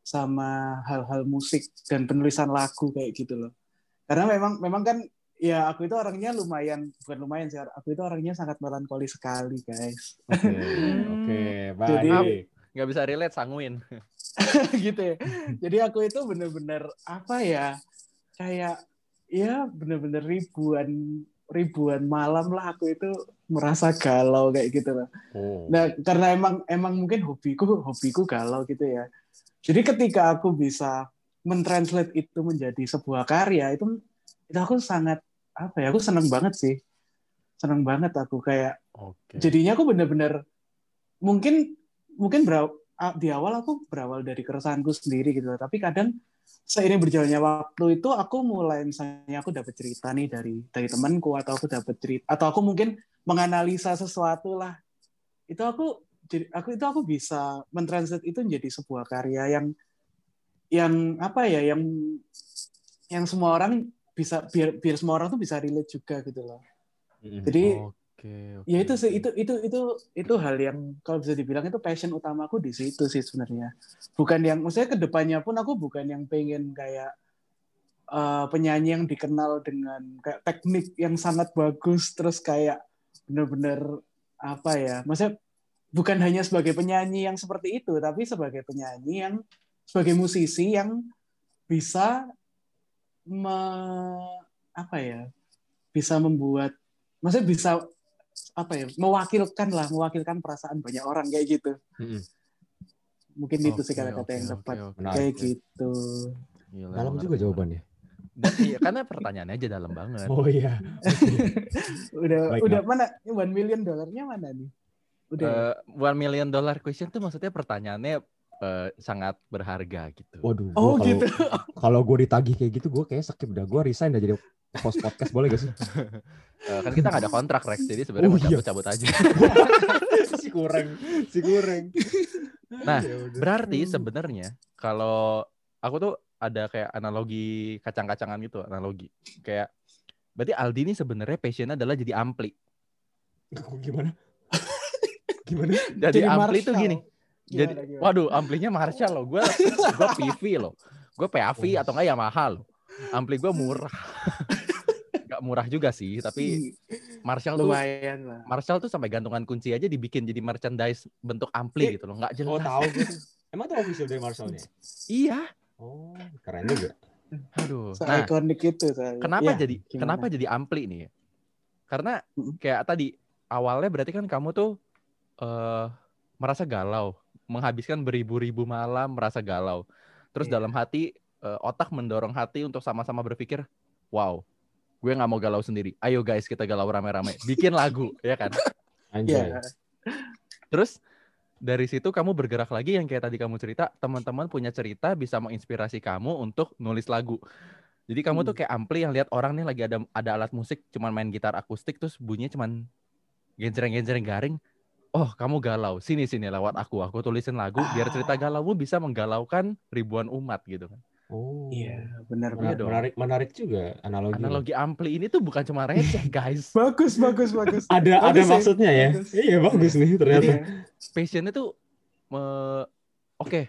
sama hal-hal musik dan penulisan lagu kayak gitu loh karena memang memang kan ya aku itu orangnya lumayan bukan lumayan sih aku itu orangnya sangat melankoli sekali guys Oke, oke, baik. Jadi- Nggak bisa relate sanguin. gitu ya. Jadi aku itu bener-bener apa ya kayak ya bener-bener ribuan ribuan malam lah aku itu merasa galau kayak gitu loh. Oh. Nah karena emang emang mungkin hobiku hobiku galau gitu ya. Jadi ketika aku bisa mentranslate itu menjadi sebuah karya itu itu aku sangat apa ya aku seneng banget sih seneng banget aku kayak Oke. jadinya aku bener-bener mungkin mungkin beraw- a- di awal aku berawal dari keresahanku sendiri gitu loh. tapi kadang seiring berjalannya waktu itu aku mulai misalnya aku dapat cerita nih dari dari temanku atau aku dapat cerita atau aku mungkin menganalisa sesuatu lah itu aku jadi aku itu aku bisa mentranslate itu menjadi sebuah karya yang yang apa ya yang yang semua orang bisa biar biar semua orang tuh bisa relate juga gitu loh Mhm. jadi Oke. Oke. oke, Ya itu sih itu itu itu itu hal yang kalau bisa dibilang itu passion utamaku di situ sih sebenarnya. Bukan yang maksudnya ke depannya pun aku bukan yang pengen kayak eh, penyanyi yang dikenal dengan kayak teknik yang sangat bagus terus kayak bener-bener apa ya? Maksudnya bukan hanya sebagai penyanyi yang seperti itu, tapi sebagai penyanyi yang sebagai musisi yang bisa me- apa ya? Bisa membuat maksudnya bisa apa ya mewakilkan lah mewakilkan perasaan banyak orang kayak gitu Mm-mm. mungkin itu sih kata-kata oke, yang tepat oke. Menarik. kayak gitu Gila, Dalam juga jawabannya. Dan- Iya, karena pertanyaannya aja dalam banget. Oh iya. udah Baik, udah mana one million dolarnya mana nih udah? Eh, one million dollar question tuh maksudnya pertanyaannya eh, sangat berharga gitu. Waduh. gua oh kalau- gitu Kalau gue ditagih kayak gitu, gue kayak skip dah. Gue resign dah jadi host podcast boleh gak sih? Eh, kan kita nggak ada kontrak Rex, jadi sebenarnya Oh, mau iya. cabut-cabut aja. si kurang, si kurang. Nah, Ya. Berarti sebenarnya kalau aku tuh ada kayak analogi kacang-kacangan gitu, analogi. Kayak berarti Aldi ini sebenarnya passionnya adalah jadi ampli. gimana? gimana? Jadi, ampli tuh Marshall. gini. Jadi, Gimana, gimana? waduh, amplinya Marshall loh. Gue gue PV loh. Gue PAV atau enggak Yamaha loh. Ampli gue murah. Gak murah juga sih, tapi Marshall tuh lumayan lah Marshall tuh sampai gantungan kunci aja dibikin jadi merchandise bentuk ampli gitu loh. Nggak jelas. Oh tahu gue. Emang tuh official dari Marshallnya? Iya. Oh keren juga. Aduh. so Nah, ikonik itu saya kenapa Ya, jadi gimana? kenapa jadi ampli nih? Karena kayak tadi awalnya berarti kan kamu tuh eh merasa galau, menghabiskan beribu-ribu malam merasa galau. Terus Iya. dalam hati eh, otak mendorong hati untuk sama-sama berpikir, wow, gue nggak mau galau sendiri. Ayo guys kita galau rame-rame, bikin lagu, ya kan? Anjay. ya Terus dari situ kamu bergerak lagi yang kayak tadi kamu cerita, teman-teman punya cerita bisa menginspirasi kamu untuk nulis lagu. Jadi kamu tuh Hmm. kayak ampli yang lihat orang nih lagi ada ada alat musik cuman main gitar akustik terus bunyinya cuman genjreng-genjreng garing. Oh, kamu galau. Sini sini lewat aku. Aku tulisin lagu biar cerita galaumu bisa menggalaukan ribuan umat gitu kan. Oh. iya benar Iya Menarik, dong. menarik, menarik juga analogi. Analogi ampli ini tuh bukan cuma receh, guys. bagus bagus bagus Ada Bagus ada sih, maksudnya ya. bagus. Iya bagus nih ternyata. Iya. passionnya tuh me- oke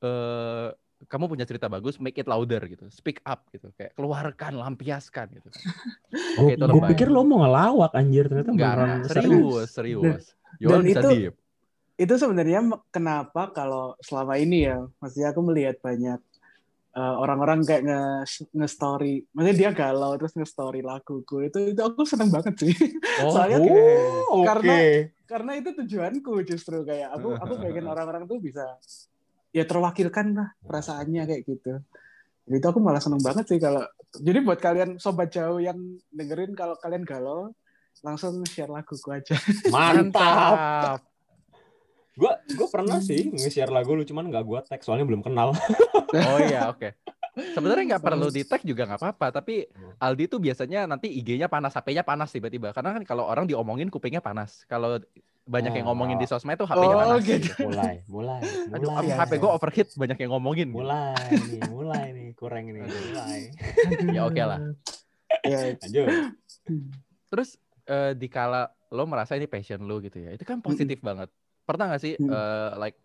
eh, kamu punya cerita bagus make it louder gitu speak up gitu kayak keluarkan lampiaskan gitu Oh, Oke, itu gue pikir lo mau ngelawak anjir ternyata enggak beneran serius serius dan bisa itu- deep itu sebenarnya kenapa kalau selama ini ya maksudnya aku melihat banyak uh, orang-orang kayak nge nge-story maksudnya dia galau terus nge-story laguku itu itu aku seneng banget sih oh Soalnya-. Oh, oke. Karena- karena itu tujuanku justru kayak aku aku pengen orang-orang tuh bisa ya terwakilkan lah perasaannya kayak gitu jadi itu aku malah seneng banget sih kalau jadi buat kalian sobat jauh yang dengerin kalau kalian galau langsung share laguku aja Mantap. Gue gue pernah sih nge-share lagu lu cuman nggak gue tag soalnya belum kenal. oh iya oke sebenarnya nggak perlu di tag juga nggak apa-apa tapi Aldi tuh biasanya nanti IG-nya panas HP-nya panas tiba-tiba karena kan kalau orang diomongin kupingnya panas kalau banyak yang Ah. ngomongin di sosmed tuh HP-nya Oh, panas gitu. Mulai, mulai, Aduh, mulai. HP gue overheat banyak yang ngomongin. gitu. mulai nih, mulai nih, kurang ini, mulai. Ya oke lah. ya Lanjut. Terus eh, dikala lo merasa ini passion lo gitu ya, itu kan positif banget. Pernah gak sih Mm. eh, like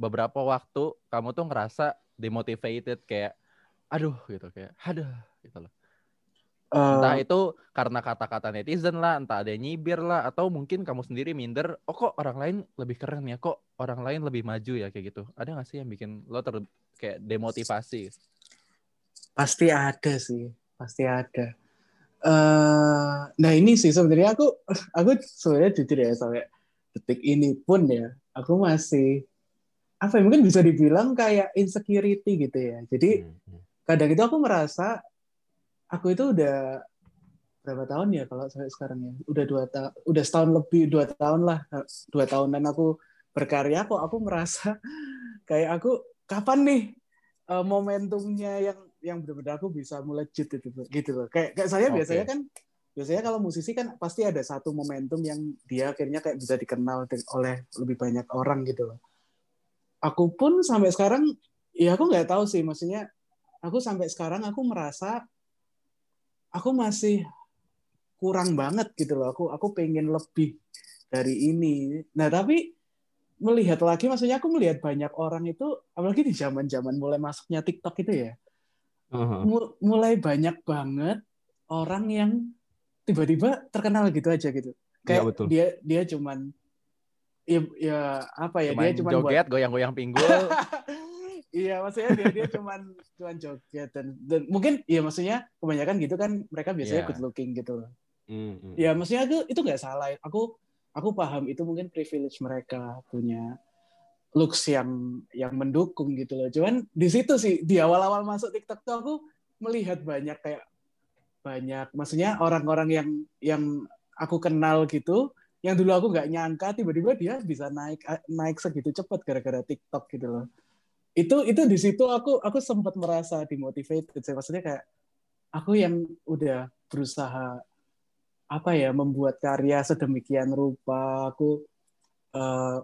beberapa waktu kamu tuh ngerasa demotivated kayak, aduh gitu kayak, aduh gitu loh. Entah Eh, itu karena kata-kata netizen lah, entah ada yang nyibir lah, atau mungkin kamu sendiri minder, oh kok orang lain lebih keren ya, kok orang lain lebih maju ya kayak gitu. Ada gak sih yang bikin lo ter kayak demotivasi? pasti ada sih pasti ada eh nah ini sih sebenarnya aku aku sebenarnya jujur ya sampai detik ini pun ya aku masih apa ya mungkin bisa dibilang kayak insecurity gitu ya jadi Hmm, hmm. kadang itu aku merasa aku itu udah berapa tahun ya kalau sampai sekarang ya udah dua tahun udah setahun lebih dua tahun lah dua tahunan aku berkarya kok aku merasa kayak aku kapan nih eh, momentumnya yang yang benar-benar aku bisa melejit gitu gitu loh kayak kayak saya Oke. biasanya kan biasanya kalau musisi kan pasti ada satu momentum yang dia akhirnya kayak bisa dikenal oleh lebih banyak orang gitu loh aku pun sampai sekarang ya aku nggak tahu sih maksudnya aku sampai sekarang aku merasa aku masih kurang banget gitu loh. Aku aku pengen lebih dari ini. Nah tapi melihat lagi, maksudnya aku melihat banyak orang itu, apalagi di zaman zaman mulai masuknya TikTok itu ya, Uh-huh. mulai banyak banget orang yang tiba-tiba terkenal gitu aja gitu. Kayak Iya, betul. dia dia cuman ya, ya apa ya Cuman dia cuman buat joget, goyang-goyang pinggul. iya maksudnya dia dia cuman cuman joget dan, dan mungkin iya maksudnya kebanyakan gitu kan mereka biasanya Iya. good looking gitu loh. Hmm, hmm. Ya maksudnya itu itu nggak salah. Aku aku paham itu mungkin privilege mereka punya looks yang yang mendukung gitu loh. Cuman di situ sih di awal-awal masuk TikTok tuh aku melihat banyak kayak banyak maksudnya orang-orang yang yang aku kenal gitu yang dulu aku nggak nyangka tiba-tiba dia bisa naik naik segitu cepat gara-gara TikTok gitu loh. Itu itu di situ aku aku sempat merasa dimotivated sih maksudnya kayak aku yang udah berusaha apa ya membuat karya sedemikian rupa aku eh,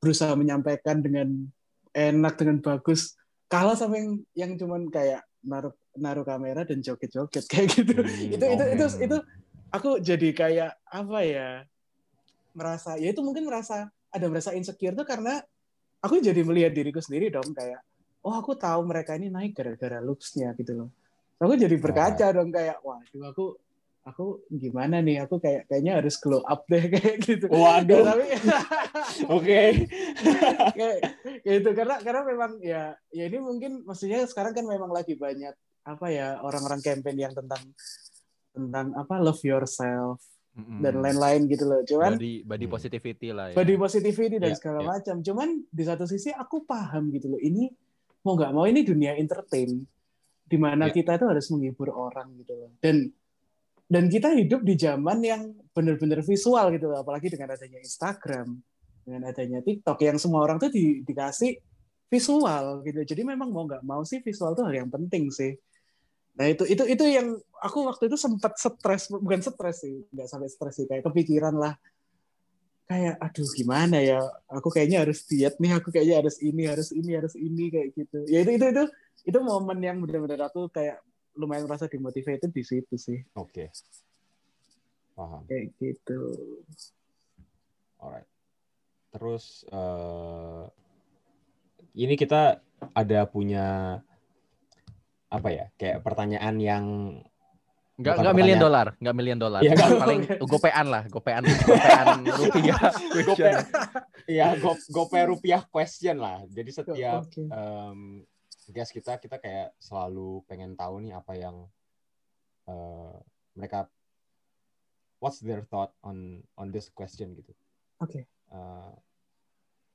berusaha menyampaikan dengan enak dengan bagus kalah sama yang yang cuman kayak naruh naruh kamera dan joget-joget kayak gitu Hmm, itu itu oke. itu itu aku jadi kayak apa ya merasa ya itu mungkin merasa ada merasa insecure tuh karena aku jadi melihat diriku sendiri dong kayak oh aku tahu mereka ini naik gara-gara looks-nya gitu loh aku jadi berkaca dong kayak waduh aku aku gimana nih aku kayak kayaknya harus glow up deh kayak gitu Waduh. tapi Oke. kayak kayak gitu karena karena memang ya ya ini mungkin maksudnya sekarang kan memang lagi banyak apa ya orang-orang campaign yang tentang tentang apa love yourself Mm-mm. dan lain-lain gitu loh cuman body body Hmm. positivity lah ya. body positivity dan Ya, segala ya. macam cuman di satu sisi aku paham gitu loh ini mau nggak mau ini dunia entertain di mana Ya. kita itu harus menghibur orang gitu loh dan dan kita hidup di zaman yang benar-benar visual gitu loh apalagi dengan adanya Instagram dengan adanya TikTok yang semua orang tuh di- dikasih visual gitu jadi memang mau nggak mau sih visual tuh hal yang penting sih nah itu itu itu yang aku waktu itu sempat stres bukan stres sih nggak sampai stres sih kayak kepikiran lah kayak aduh gimana ya aku kayaknya harus diet nih aku kayaknya harus ini harus ini harus ini kayak gitu ya itu itu itu itu momen yang benar-benar aku kayak lumayan merasa dimotivated di situ sih Oke. Paham. kayak gitu Alright. Terus eh ini kita ada punya apa ya? Kayak pertanyaan yang Enggak enggak million pertanyaan. dollar, enggak million dollar. Iya, nggak- paling gopean lah, gopean gopean rupiah. gope, question. ya go, gope rupiah question lah. Jadi setiap Oke. em, guest kita kita kayak selalu pengen tahu nih apa yang eh, mereka what's their thought on on this question gitu. Oke. Eh,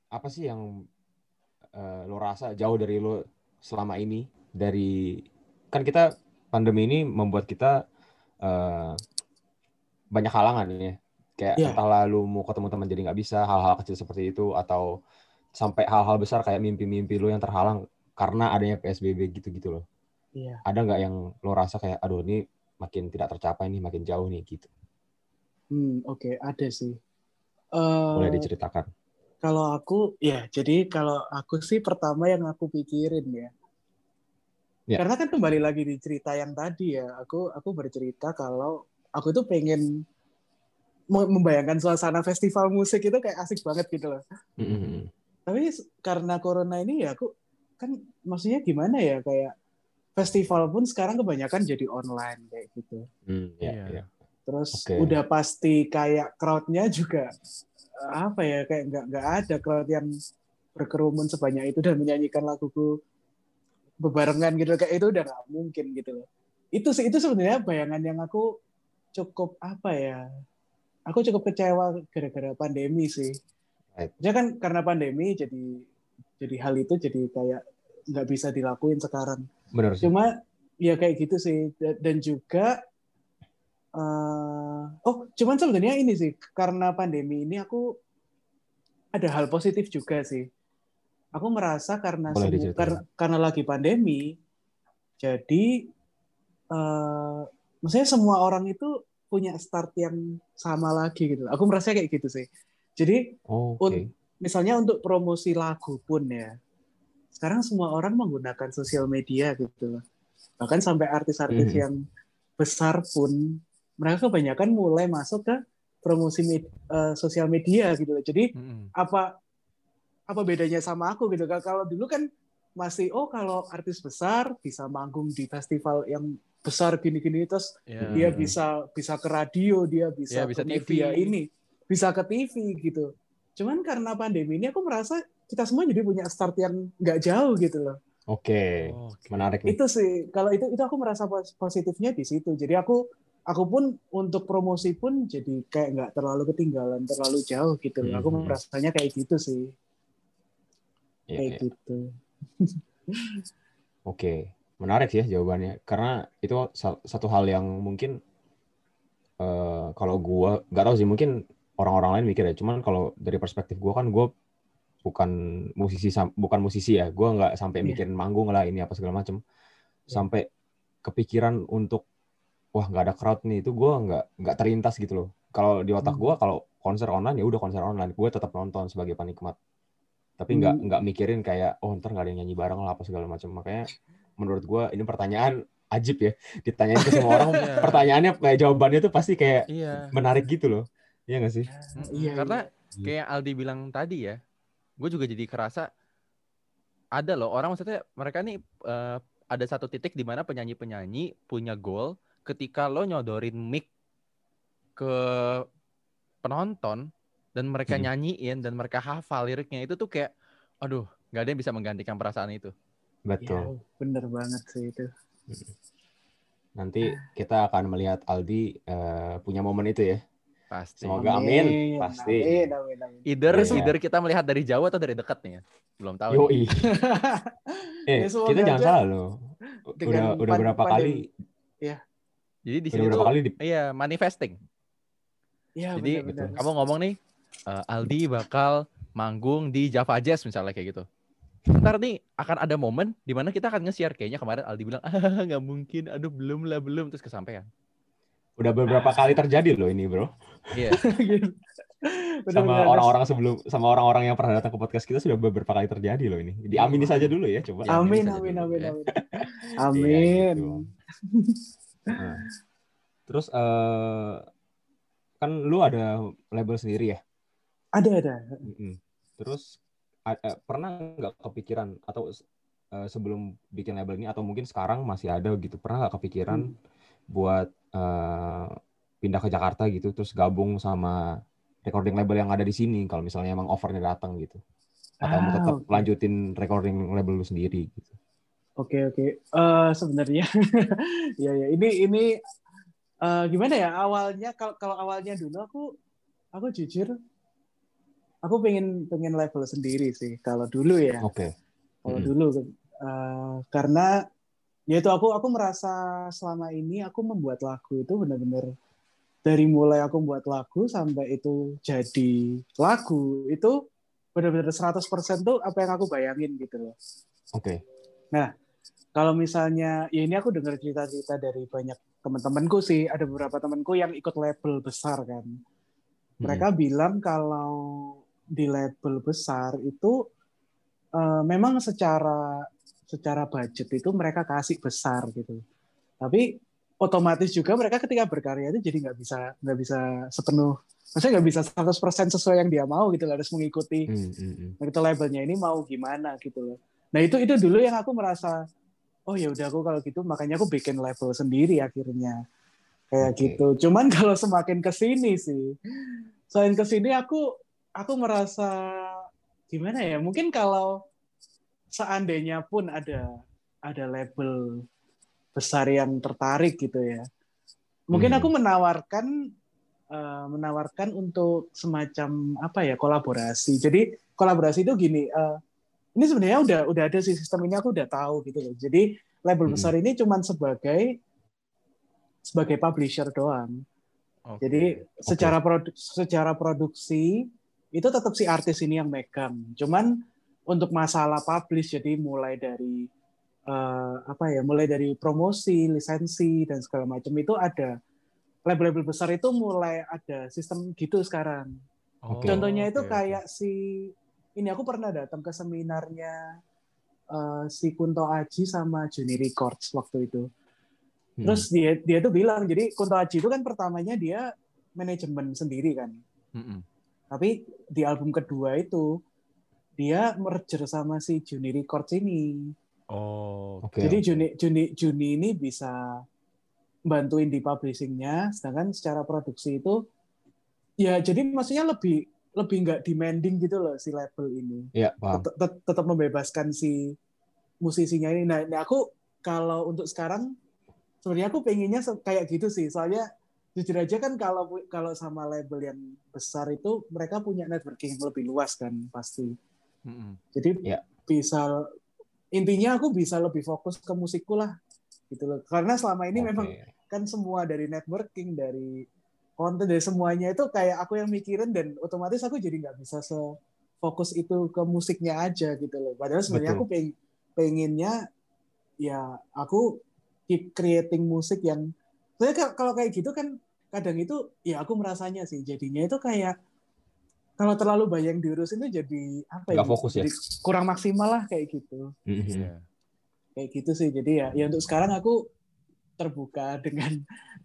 apa sih yang eh, lo rasa jauh dari lo selama ini dari kan kita pandemi ini membuat kita eh, banyak halangan ya. Kayak Iya. entah lalu mau ketemu teman jadi nggak bisa hal-hal kecil seperti itu atau sampai hal-hal besar kayak mimpi-mimpi lo yang terhalang karena adanya PSBB gitu-gitu loh. Iya. Ada nggak yang lo rasa kayak aduh ini makin tidak tercapai nih makin jauh nih gitu? Hmm oke ada sih. Boleh diceritakan. kalau aku ya jadi kalau aku sih pertama yang aku pikirin ya Ya. karena kan kembali lagi di cerita yang tadi ya aku aku bercerita kalau aku tuh pengen me- membayangkan suasana festival musik itu kayak asik banget gitu loh Mm-mm. tapi s- karena corona ini ya aku kan maksudnya gimana ya kayak festival pun sekarang kebanyakan jadi online kayak gitu Hmm, ya, Iya. ya. terus Oke. udah pasti kayak crowdnya juga eh, apa ya kayak nggak nggak ada crowd yang berkerumun sebanyak itu dan menyanyikan laguku bebarengan gitu kayak itu udah nggak mungkin gitu loh. Itu sih itu sebenarnya bayangan yang aku cukup apa ya aku cukup kecewa gara-gara pandemi sih. Ya kan karena pandemi jadi jadi hal itu jadi kayak nggak bisa dilakuin sekarang. Bener sih. Cuma ya kayak gitu sih Da- dan juga eh, oh cuman sebenarnya ini sih karena pandemi ini aku ada hal positif juga sih aku merasa karena karena, karena lagi pandemi jadi eh maksudnya semua orang itu punya start yang sama lagi gitu aku merasa kayak gitu sih jadi Oh, oke un- misalnya untuk promosi lagu pun ya sekarang semua orang menggunakan sosial media gitu loh bahkan sampai artis-artis Mhm. yang besar pun mereka kebanyakan mulai masuk ke promosi med- eh, sosial media gitu loh. Jadi Mm-mm. apa apa bedanya sama aku gitu kan kalau dulu kan masih oh kalau artis besar bisa manggung di festival yang besar gini-gini terus Iya. dia bisa bisa ke radio dia bisa Iya, bisa ke TV. media ini bisa ke TV gitu cuman karena pandemi ini aku merasa kita semua jadi punya start yang nggak jauh gitu loh Oke, Oh, Oke. menarik nih. itu sih kalau itu itu aku merasa pos- positifnya di situ jadi aku aku pun untuk promosi pun jadi kayak nggak terlalu ketinggalan terlalu jauh gitu loh aku Hmm. merasanya kayak gitu sih Iya, kayak iya. gitu Oke, menarik sih ya jawabannya. Karena itu sa- satu hal yang mungkin eh, kalau gua nggak tahu sih mungkin orang-orang lain mikir ya. Cuman kalau dari perspektif gua kan gua bukan musisi bukan musisi ya. Gua nggak sampai Iya. mikirin manggung lah ini apa segala macem. Sampai kepikiran untuk wah nggak ada crowd nih itu gua nggak nggak terlintas gitu loh. Kalau di otak Hmm. gua kalau konser online ya udah konser online. Gue tetap nonton sebagai penikmat. Tapi nggak Hmm. nggak mikirin kayak oh ntar nggak ada yang nyanyi bareng lah apa segala macam. Makanya menurut gua ini pertanyaan ajib ya. Ditanyain ke semua orang Iya. pertanyaannya kayak jawabannya tuh pasti kayak Iya. menarik gitu loh. Iya nggak sih? Mm-mm. Iya, Karena iya. kayak Aldi bilang tadi ya, gue juga jadi kerasa ada loh orang maksudnya mereka nih eh, ada satu titik di mana penyanyi-penyanyi punya goal ketika lo nyodorin mic ke penonton dan mereka Hmm. nyanyiin dan mereka hafal liriknya itu tuh kayak aduh nggak ada yang bisa menggantikan perasaan itu. Betul. Ya, bener banget sih itu. Nanti kita akan melihat Aldi eh, punya momen itu ya. Pasti. Semoga amin. Pasti. Amin, amin, amin. Either Iya. either kita melihat dari jauh atau dari dekat nih ya. Belum tahu. Yoi. eh, Ya, kita jangan salah loh. Udah udah berapa kali Jadi di sini berapa tuh kali di iya manifesting. Iya, Jadi benar-benar. kamu ngomong nih eh, Aldi bakal manggung di Java Jazz misalnya kayak gitu. Ntar nih akan ada momen di mana kita akan nge-share kayaknya kemarin Aldi bilang ah nggak mungkin, aduh belum lah belum terus kesampaian. udah beberapa kali terjadi loh ini, Bro. Iya. Gitu. Sama orang-orang sebelum sama orang-orang yang pernah datang ke podcast kita sudah beberapa kali terjadi loh ini. Diamini saja dulu ya, coba. Ya, Amin, bisa amin, dulu, amin, ya. amin. Iya, Amin. gitu. Nah, terus eh kan lu ada label sendiri ya? Ada, ada. Terus a- eh, pernah nggak kepikiran atau eh, sebelum bikin label ini atau mungkin sekarang masih ada gitu pernah nggak kepikiran buat eh, pindah ke Jakarta gitu terus gabung sama recording label yang ada di sini kalau misalnya emang offernya datang gitu atau mau Ah, tetap oke. lanjutin recording label lu sendiri gitu. Oke oke. Eh sebenarnya ya ya ini ini eh, gimana ya awalnya kalau kalau awalnya dulu aku aku jujur aku pengen pengen level sendiri sih kalau dulu ya Oke. kalau Mm-mm. dulu Eh, karena ya itu aku aku merasa selama ini aku membuat lagu itu benar-benar dari mulai aku membuat lagu sampai itu jadi lagu itu benar-benar 100% tuh apa yang aku bayangin gitu loh Oke. kalau misalnya ya ini aku dengar cerita-cerita dari banyak teman-temanku sih ada beberapa temanku yang ikut label besar kan mereka bilang kalau di label besar itu eh, memang secara secara budget itu mereka kasih besar gitu tapi otomatis juga mereka ketika berkarya itu jadi nggak bisa nggak bisa sepenuh maksudnya nggak bisa 100% sesuai yang dia mau gitu harus mengikuti Hmm, hmm, hmm. Nah, labelnya ini mau gimana gitu loh. Nah itu itu dulu yang aku merasa oh ya udah aku kalau gitu makanya aku bikin label sendiri akhirnya kayak Oke. gitu. Cuman kalau semakin ke sini sih, selain ke sini aku aku merasa gimana ya? Mungkin kalau seandainya pun ada ada label besar yang tertarik gitu ya, mungkin Hmm. aku menawarkan eh, menawarkan untuk semacam apa ya kolaborasi. Jadi kolaborasi itu gini, eh, ini sebenarnya udah udah ada sih sistem ini aku udah tahu gitu loh. Jadi label Hmm. besar ini cuman sebagai sebagai publisher doang. Oke. Jadi secara produ- secara produksi itu tetap si artis ini yang megang. Cuman untuk masalah publish jadi mulai dari eh, apa ya, mulai dari promosi, lisensi dan segala macam itu ada label-label besar itu mulai ada sistem gitu sekarang. Oh, Contohnya itu oke. kayak si ini aku pernah datang ke seminarnya eh, si Kunto Aji sama Juni Records waktu itu. Hmm. Terus dia dia tuh bilang, jadi Kunto Aji itu kan pertamanya dia manajemen sendiri kan. Mm-mm. Tapi di album kedua itu dia merger sama si Juni Records ini. Oh. Oke. Jadi Juni Juni Juni ini bisa bantuin di publishingnya, sedangkan secara produksi itu ya jadi maksudnya lebih lebih nggak demanding gitu loh si label ini. Iya, paham. Tet- tet- Tetap membebaskan si musisinya ini. Nah, nah aku kalau untuk sekarang sebenarnya aku pengennya kayak gitu sih. Soalnya jujur aja kan kalau kalau sama label yang besar itu mereka punya networking yang lebih luas kan pasti. Mm-mm. Jadi Ya. bisa intinya aku bisa lebih fokus ke musikku lah gitu loh. Karena selama ini Oke. memang kan semua dari networking dari konten dari semuanya itu kayak aku yang mikirin dan otomatis aku jadi nggak bisa se fokus itu ke musiknya aja gitu loh. Padahal sebenarnya Betul. aku peng, pengennya ya aku keep creating musik yang saya kalau kayak gitu kan kadang itu ya aku merasanya sih jadinya itu kayak kalau terlalu banyak yang diurusin itu jadi apa Nggak fokus ya? Jadi kurang maksimal lah kayak gitu Mhm. Iya. kayak gitu sih jadi ya ya untuk sekarang aku terbuka dengan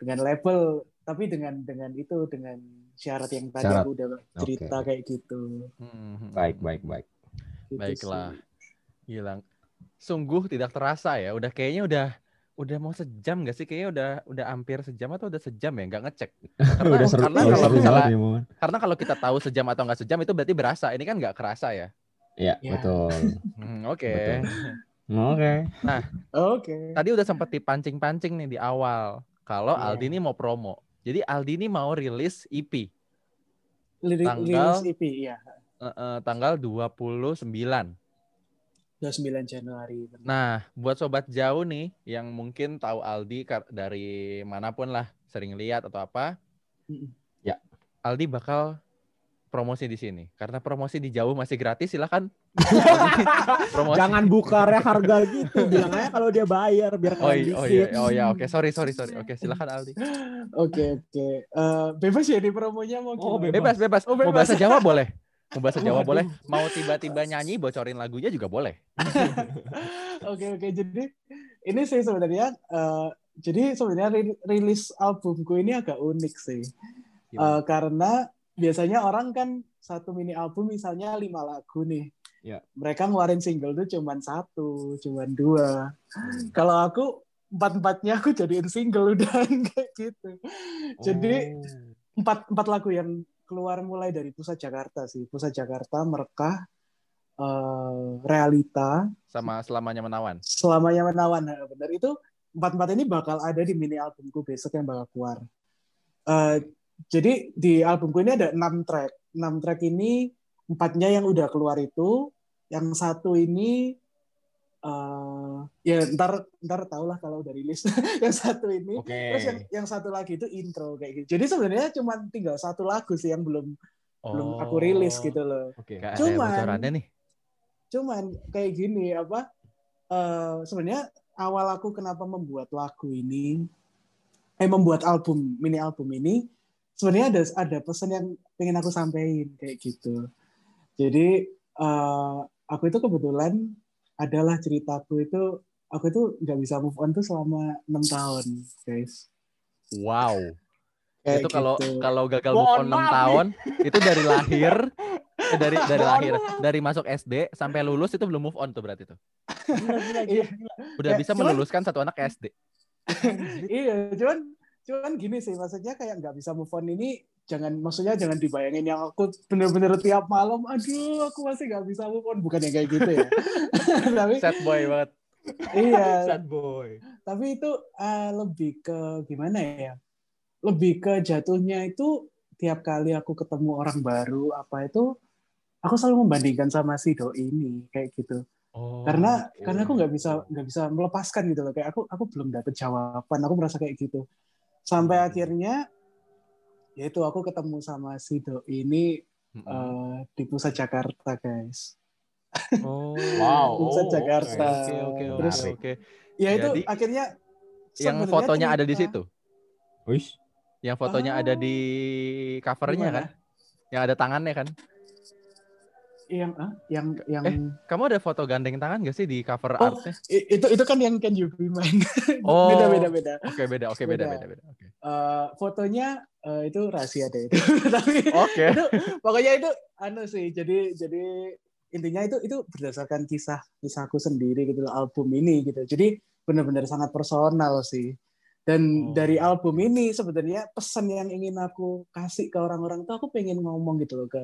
dengan label tapi dengan dengan itu dengan syarat yang tadi Syarat. aku udah cerita Oke. kayak gitu, Mm-mm. Baik, baik, baik. Gitu Baiklah. sih. Hilang. Sungguh tidak terasa ya. Udah kayaknya udah udah mau sejam gak sih? Kayaknya udah udah hampir sejam atau udah sejam ya? Nggak ngecek. Karena, Udah seru, karena kalau seru nih, Mon. karena kalau kita tahu sejam atau nggak sejam itu berarti berasa. Ini kan nggak kerasa ya. Iya, Ya. betul. Hmm, Oke. Oke. oke Tadi udah sempat dipancing-pancing nih di awal. Kalau Iya. Aldi ini mau promo. Jadi Aldi ini mau rilis EP Lirik Tanggal- rilis EP ya eh, eh, tanggal 29. 29 Januari Nah, buat sobat jauh nih yang mungkin tahu Aldi dari mana pun lah, sering lihat atau apa. Ya. Aldi bakal promosi di sini. Karena promosi di jauh masih gratis, silakan. promosi. Jangan buka re harga gitu. Bilang aja kalau dia bayar biar Oh, iya, oh iya, oh ya, oke, sorry, sorry, sorry. Oke, silakan Aldi. oke oke Eh, bebas ya di promonya mau Oh, gimana? Bebas, bebas. Oh, Mau bebas. bahasa Jawa boleh. Mau bahasa Jawa Waduh. boleh. Mau tiba-tiba nyanyi bocorin lagunya juga boleh. Oke oke jadi ini sih sebenarnya eh, jadi sebenarnya ri- rilis albumku ini agak unik sih Eh, karena biasanya orang kan satu mini album misalnya lima lagu nih Ya. mereka ngeluarin single tuh cuman satu cuman dua kalau aku empat empatnya aku jadiin single udah kayak gitu jadi Oh. empat empat lagu yang keluar mulai dari pusat Jakarta sih. Pusat Jakarta merekah eh, realita. Sama selamanya menawan. selamanya menawan nah, benar itu empat empat ini bakal ada di mini albumku besok yang bakal keluar. Eh, jadi di albumku ini ada enam track. Enam track ini empatnya yang udah keluar itu yang satu ini eh ya ntar ntar tau lah kalau udah rilis yang satu ini. Oke. terus yang yang satu lagi itu intro kayak gitu. Jadi sebenarnya cuma tinggal satu lagu sih yang belum belum aku rilis gitu loh. ada Cuman- nih. cuman kayak gini apa eh sebenarnya awal aku kenapa membuat lagu ini eh membuat album mini album ini sebenarnya ada ada pesan yang pengen aku sampaikan kayak gitu. Jadi eh aku itu kebetulan adalah ceritaku itu aku itu nggak bisa move on tuh selama enam tahun guys Wow. Kayak itu kalau gitu. kalau gagal move on 6 maaf nih. tahun itu dari lahir eh, dari dari lahir dari masuk SD sampai lulus itu belum move on tuh berarti tuh. Gila, gila, Iya. gila. Udah Ya, bisa cuman- meluluskan satu anak SD. iya cuman cuman gini sih maksudnya kayak nggak bisa move on ini jangan maksudnya jangan dibayangin yang aku bener-bener tiap malam aduh aku masih nggak bisa move on bukan yang kayak gitu ya tapi Sad boy banget. iya Sad boy. tapi itu eh, lebih ke gimana ya lebih ke jatuhnya itu tiap kali aku ketemu orang baru apa itu aku selalu membandingkan sama si doi ini kayak gitu Oh. karena oke. karena aku nggak bisa nggak bisa melepaskan gitu loh kayak aku aku belum dapet jawaban aku merasa kayak gitu sampai Hmm. akhirnya yaitu aku ketemu sama si doi ini Mm-mm. eh, di pusat Jakarta guys Oh. Wow. Pusat Oh, Jakarta. Oke oke oke Terus oke. ya itu Jadi, akhirnya Yang fotonya ada di situ. Wish. Yang fotonya Oh. ada di covernya Gimana? kan? Yang ada tangannya kan? Yang ah, yang yang Eh, Kamu ada foto gandeng tangan gak sih di cover Oh. artnya? itu itu kan yang Can You Be Mine. Oh. beda beda beda. Oke beda, oke beda, Beda. beda, beda. Oke. Eh, fotonya eh, itu rahasia deh itu. Tapi Oke. itu pokoknya itu anu sih. Jadi jadi intinya itu itu berdasarkan kisah kisahku sendiri gitu loh, album ini gitu. Jadi benar-benar sangat personal sih. Oh. Dan dari album ini sebenarnya pesan yang ingin aku kasih ke orang-orang itu aku pengen ngomong gitu loh ke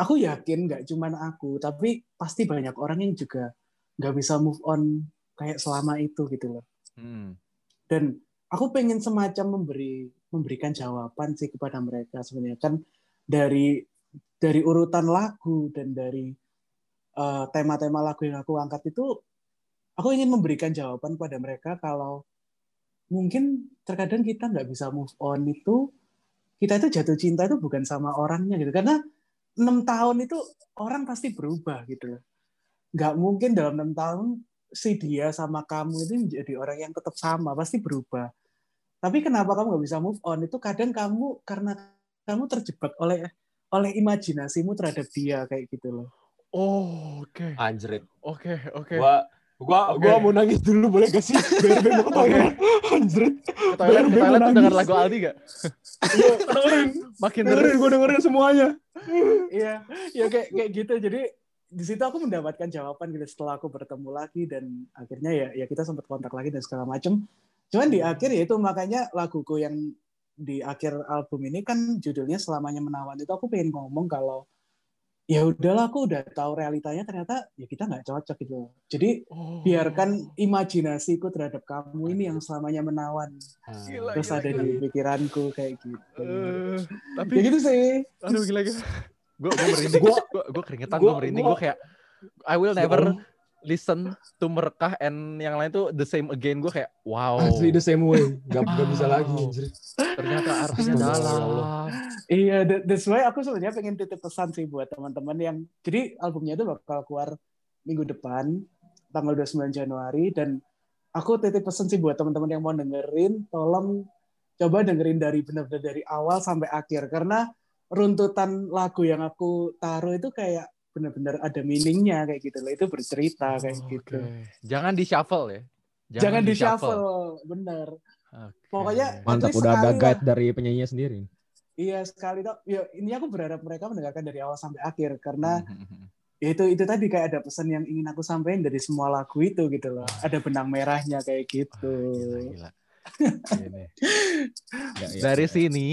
aku yakin nggak cuman aku tapi pasti banyak orang yang juga nggak bisa move on kayak selama itu gitu loh. Hmm. dan aku pengen semacam memberi memberikan jawaban sih kepada mereka sebenarnya. Kan dari dari urutan lagu dan dari eh, tema-tema lagu yang aku angkat itu aku ingin memberikan jawaban kepada mereka kalau mungkin terkadang kita nggak bisa move on itu kita itu jatuh cinta itu bukan sama orangnya gitu. Karena enam tahun itu orang pasti berubah gitu loh nggak mungkin dalam enam tahun si dia sama kamu itu menjadi orang yang tetap sama pasti berubah tapi kenapa kamu nggak bisa move on itu kadang kamu karena kamu terjebak oleh oleh imajinasimu terhadap dia kayak gitu loh Oh, oke. Anjrit. Oke, oke. Gua gua Oke. gua mau nangis dulu boleh gak sih? BRB mau ke toilet. Anjrit. Ke toilet, ke Biar toilet denger lagu Aldi gak? Iya, dengerin. Makin Dengerin, gua dengerin semuanya. Iya, ya kayak kayak gitu. Jadi di situ aku mendapatkan jawaban gitu setelah aku bertemu lagi dan akhirnya ya ya kita sempat kontak lagi dan segala macem. Cuman di akhir ya itu makanya laguku yang di akhir album ini kan judulnya selamanya menawan itu aku pengen ngomong kalau ya udahlah aku udah tahu realitanya ternyata ya kita nggak cocok gitu. Jadi Oh. biarkan imajinasiku terhadap kamu ini yang selamanya menawan Gila, terus gila, ada gila. di pikiranku kayak gitu. Eh, tapi Ya gitu sih. aduh gila gila. Gue gue merinding. Gua- Gue gue keringetan, gue gua- merinding. gua- Gue kayak I will never. Listen to merekah and yang lain tuh the same again. Gue kayak wow. Asli the same way. Gak, gak bisa Wow. lagi. Ternyata artinya dalam. Iya, that- that's why aku sebenarnya pengen titip pesan sih buat teman-teman yang jadi albumnya itu bakal keluar minggu depan tanggal 29 Januari dan aku titip pesan sih buat teman-teman yang mau dengerin tolong coba dengerin dari benar-benar dari awal sampai akhir karena runtutan lagu yang aku taruh itu kayak benar-benar ada meaningnya kayak gitu loh itu bercerita kayak Oke. gitu Jangan di shuffle ya. jangan, di shuffle bener Oke. Pokoknya- Mantap udah ada guide dari penyanyinya sendiri. iya sekali dok ya ini aku berharap mereka mendengarkan dari awal sampai akhir karena Mhm. ya itu itu tadi kayak ada pesan yang ingin aku sampaikan dari semua lagu itu gitu loh ada benang merahnya kayak gitu Gila, gila. Ini. Ya, ya, Dari ya. sini,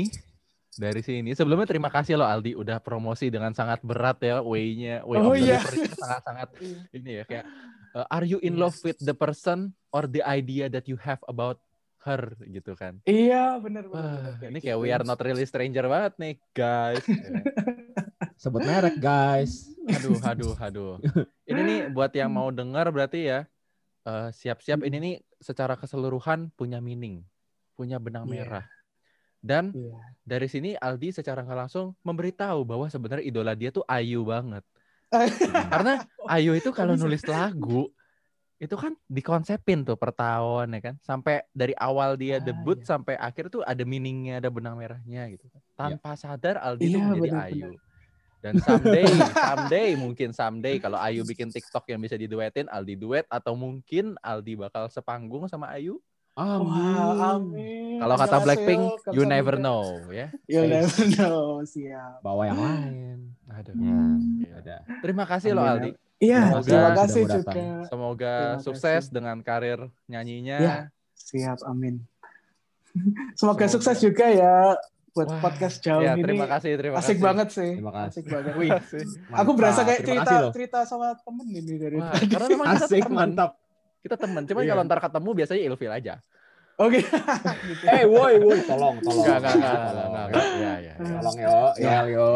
dari sini. Sebelumnya terima kasih loh Aldi udah promosi dengan sangat berat ya way-nya, way Oh, iya. sangat-sangat Iya. ini ya kayak uh, are you in Iya. love with the person or the idea that you have about her gitu kan. iya benar benar, benar, ini gitu. kayak we are not really stranger banget nih, guys. Ya. Sebut merek guys. Aduh, aduh, aduh. Ini nih buat yang mau dengar berarti ya eh, siap-siap ini nih secara keseluruhan punya meaning, punya benang Iya. merah. Dan Iya. dari sini Aldi secara nggak langsung memberitahu bahwa sebenarnya idola dia tuh Ayu banget. Karena Ayu itu kalau nulis lagu itu kan dikonsepin tuh per tahun ya kan. Sampai dari awal dia Ah, debut iya. sampai akhir tuh ada meaningnya, ada benang merahnya gitu. kan. Tanpa sadar Aldi tuh Iya, menjadi benar-benar. Ayu. Dan someday, someday mungkin someday kalau Ayu bikin TikTok yang bisa diduetin, Aldi duet atau mungkin Aldi bakal sepanggung sama Ayu. Wah, Amin. amin. Kalau kata Blackpink, you kamsahamnida. never know ya. You never know, siap. Bawa yang lain. Aduh. Ya, Iya. ada. Terima kasih loh Aldi. Iya, Semoga terima kasih juga. datang. Semoga Terima sukses kasih. dengan karir nyanyinya. Ya. Siap, amin. Semoga Semoga. sukses juga ya buat Wah, podcast jauh Ya, ini. terima kasih, terima Asik kasih. banget sih. Terima kasih. Asik banget. Wih, Aku berasa kayak Terima cerita cerita sama temen ini dari Wah, tadi. karena memang Asik mantap. Kita teman. Cuman Iya. kalau ntar ketemu biasanya ilfil aja. Oke. Gitu. Eh, woi, woi, tolong, tolong. Enggak, enggak, enggak, Tolong. enggak, enggak, enggak. Iya, iya. iya. Tolong yo, Iya. yo.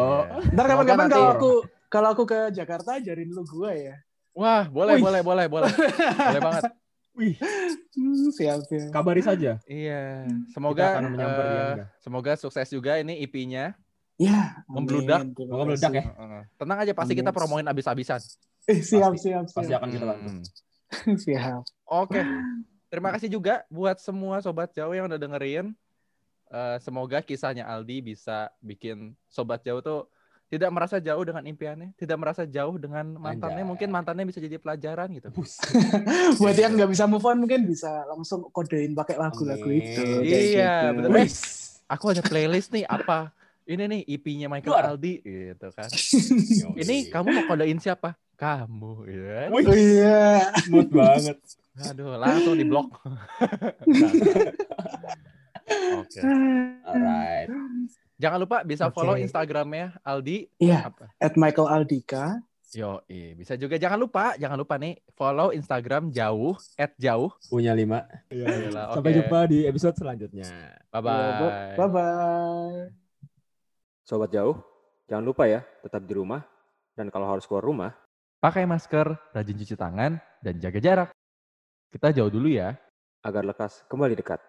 Ntar kapan-kapan kalau aku kalau aku ke Jakarta ajarin lu gua ya. Wah, boleh, Wih. boleh, boleh, boleh. boleh banget. Wih, Hmm, siap siap. kabari saja. Iya. Kita Semoga akan menyamper dia eh, enggak. semoga sukses juga ini IP-nya. Ya. Membludak. Kasih. ya. Tenang aja pasti kita promoin abis-abisan. Eh, siap Pasti. siap Pasti siap. akan kita bantu. Hmm. siap. Oke. Terima kasih juga buat semua sobat jauh yang udah dengerin. Eh, semoga kisahnya Aldi bisa bikin sobat jauh tuh tidak merasa jauh dengan impiannya, tidak merasa jauh dengan mantannya, Anjay. mungkin mantannya bisa jadi pelajaran gitu. Buat yang nggak bisa move on mungkin bisa langsung kodein pakai lagu-lagu itu. Iya, gitu. betul. Wih. Aku ada playlist nih apa? Ini nih EP-nya Michael Luar. Aldi gitu kan. Ini kamu mau kodein siapa? Kamu gitu kan. Wih, Oh iya. smooth banget. Aduh, langsung di blok. Oke. Alright. Jangan lupa bisa Oke. follow Instagramnya Aldi. Iya, Apa? at Michael Aldika. Yo, bisa juga jangan lupa, jangan lupa nih follow Instagram jauh at jauh. Punya lima. Iyalah, Sampai oke. jumpa di episode selanjutnya. Bye bye. Bye bye. Sobat jauh, jangan lupa ya, tetap di rumah. Dan kalau harus keluar rumah, Pakai masker, rajin cuci tangan, dan jaga jarak. Kita jauh dulu ya. agar lekas kembali dekat.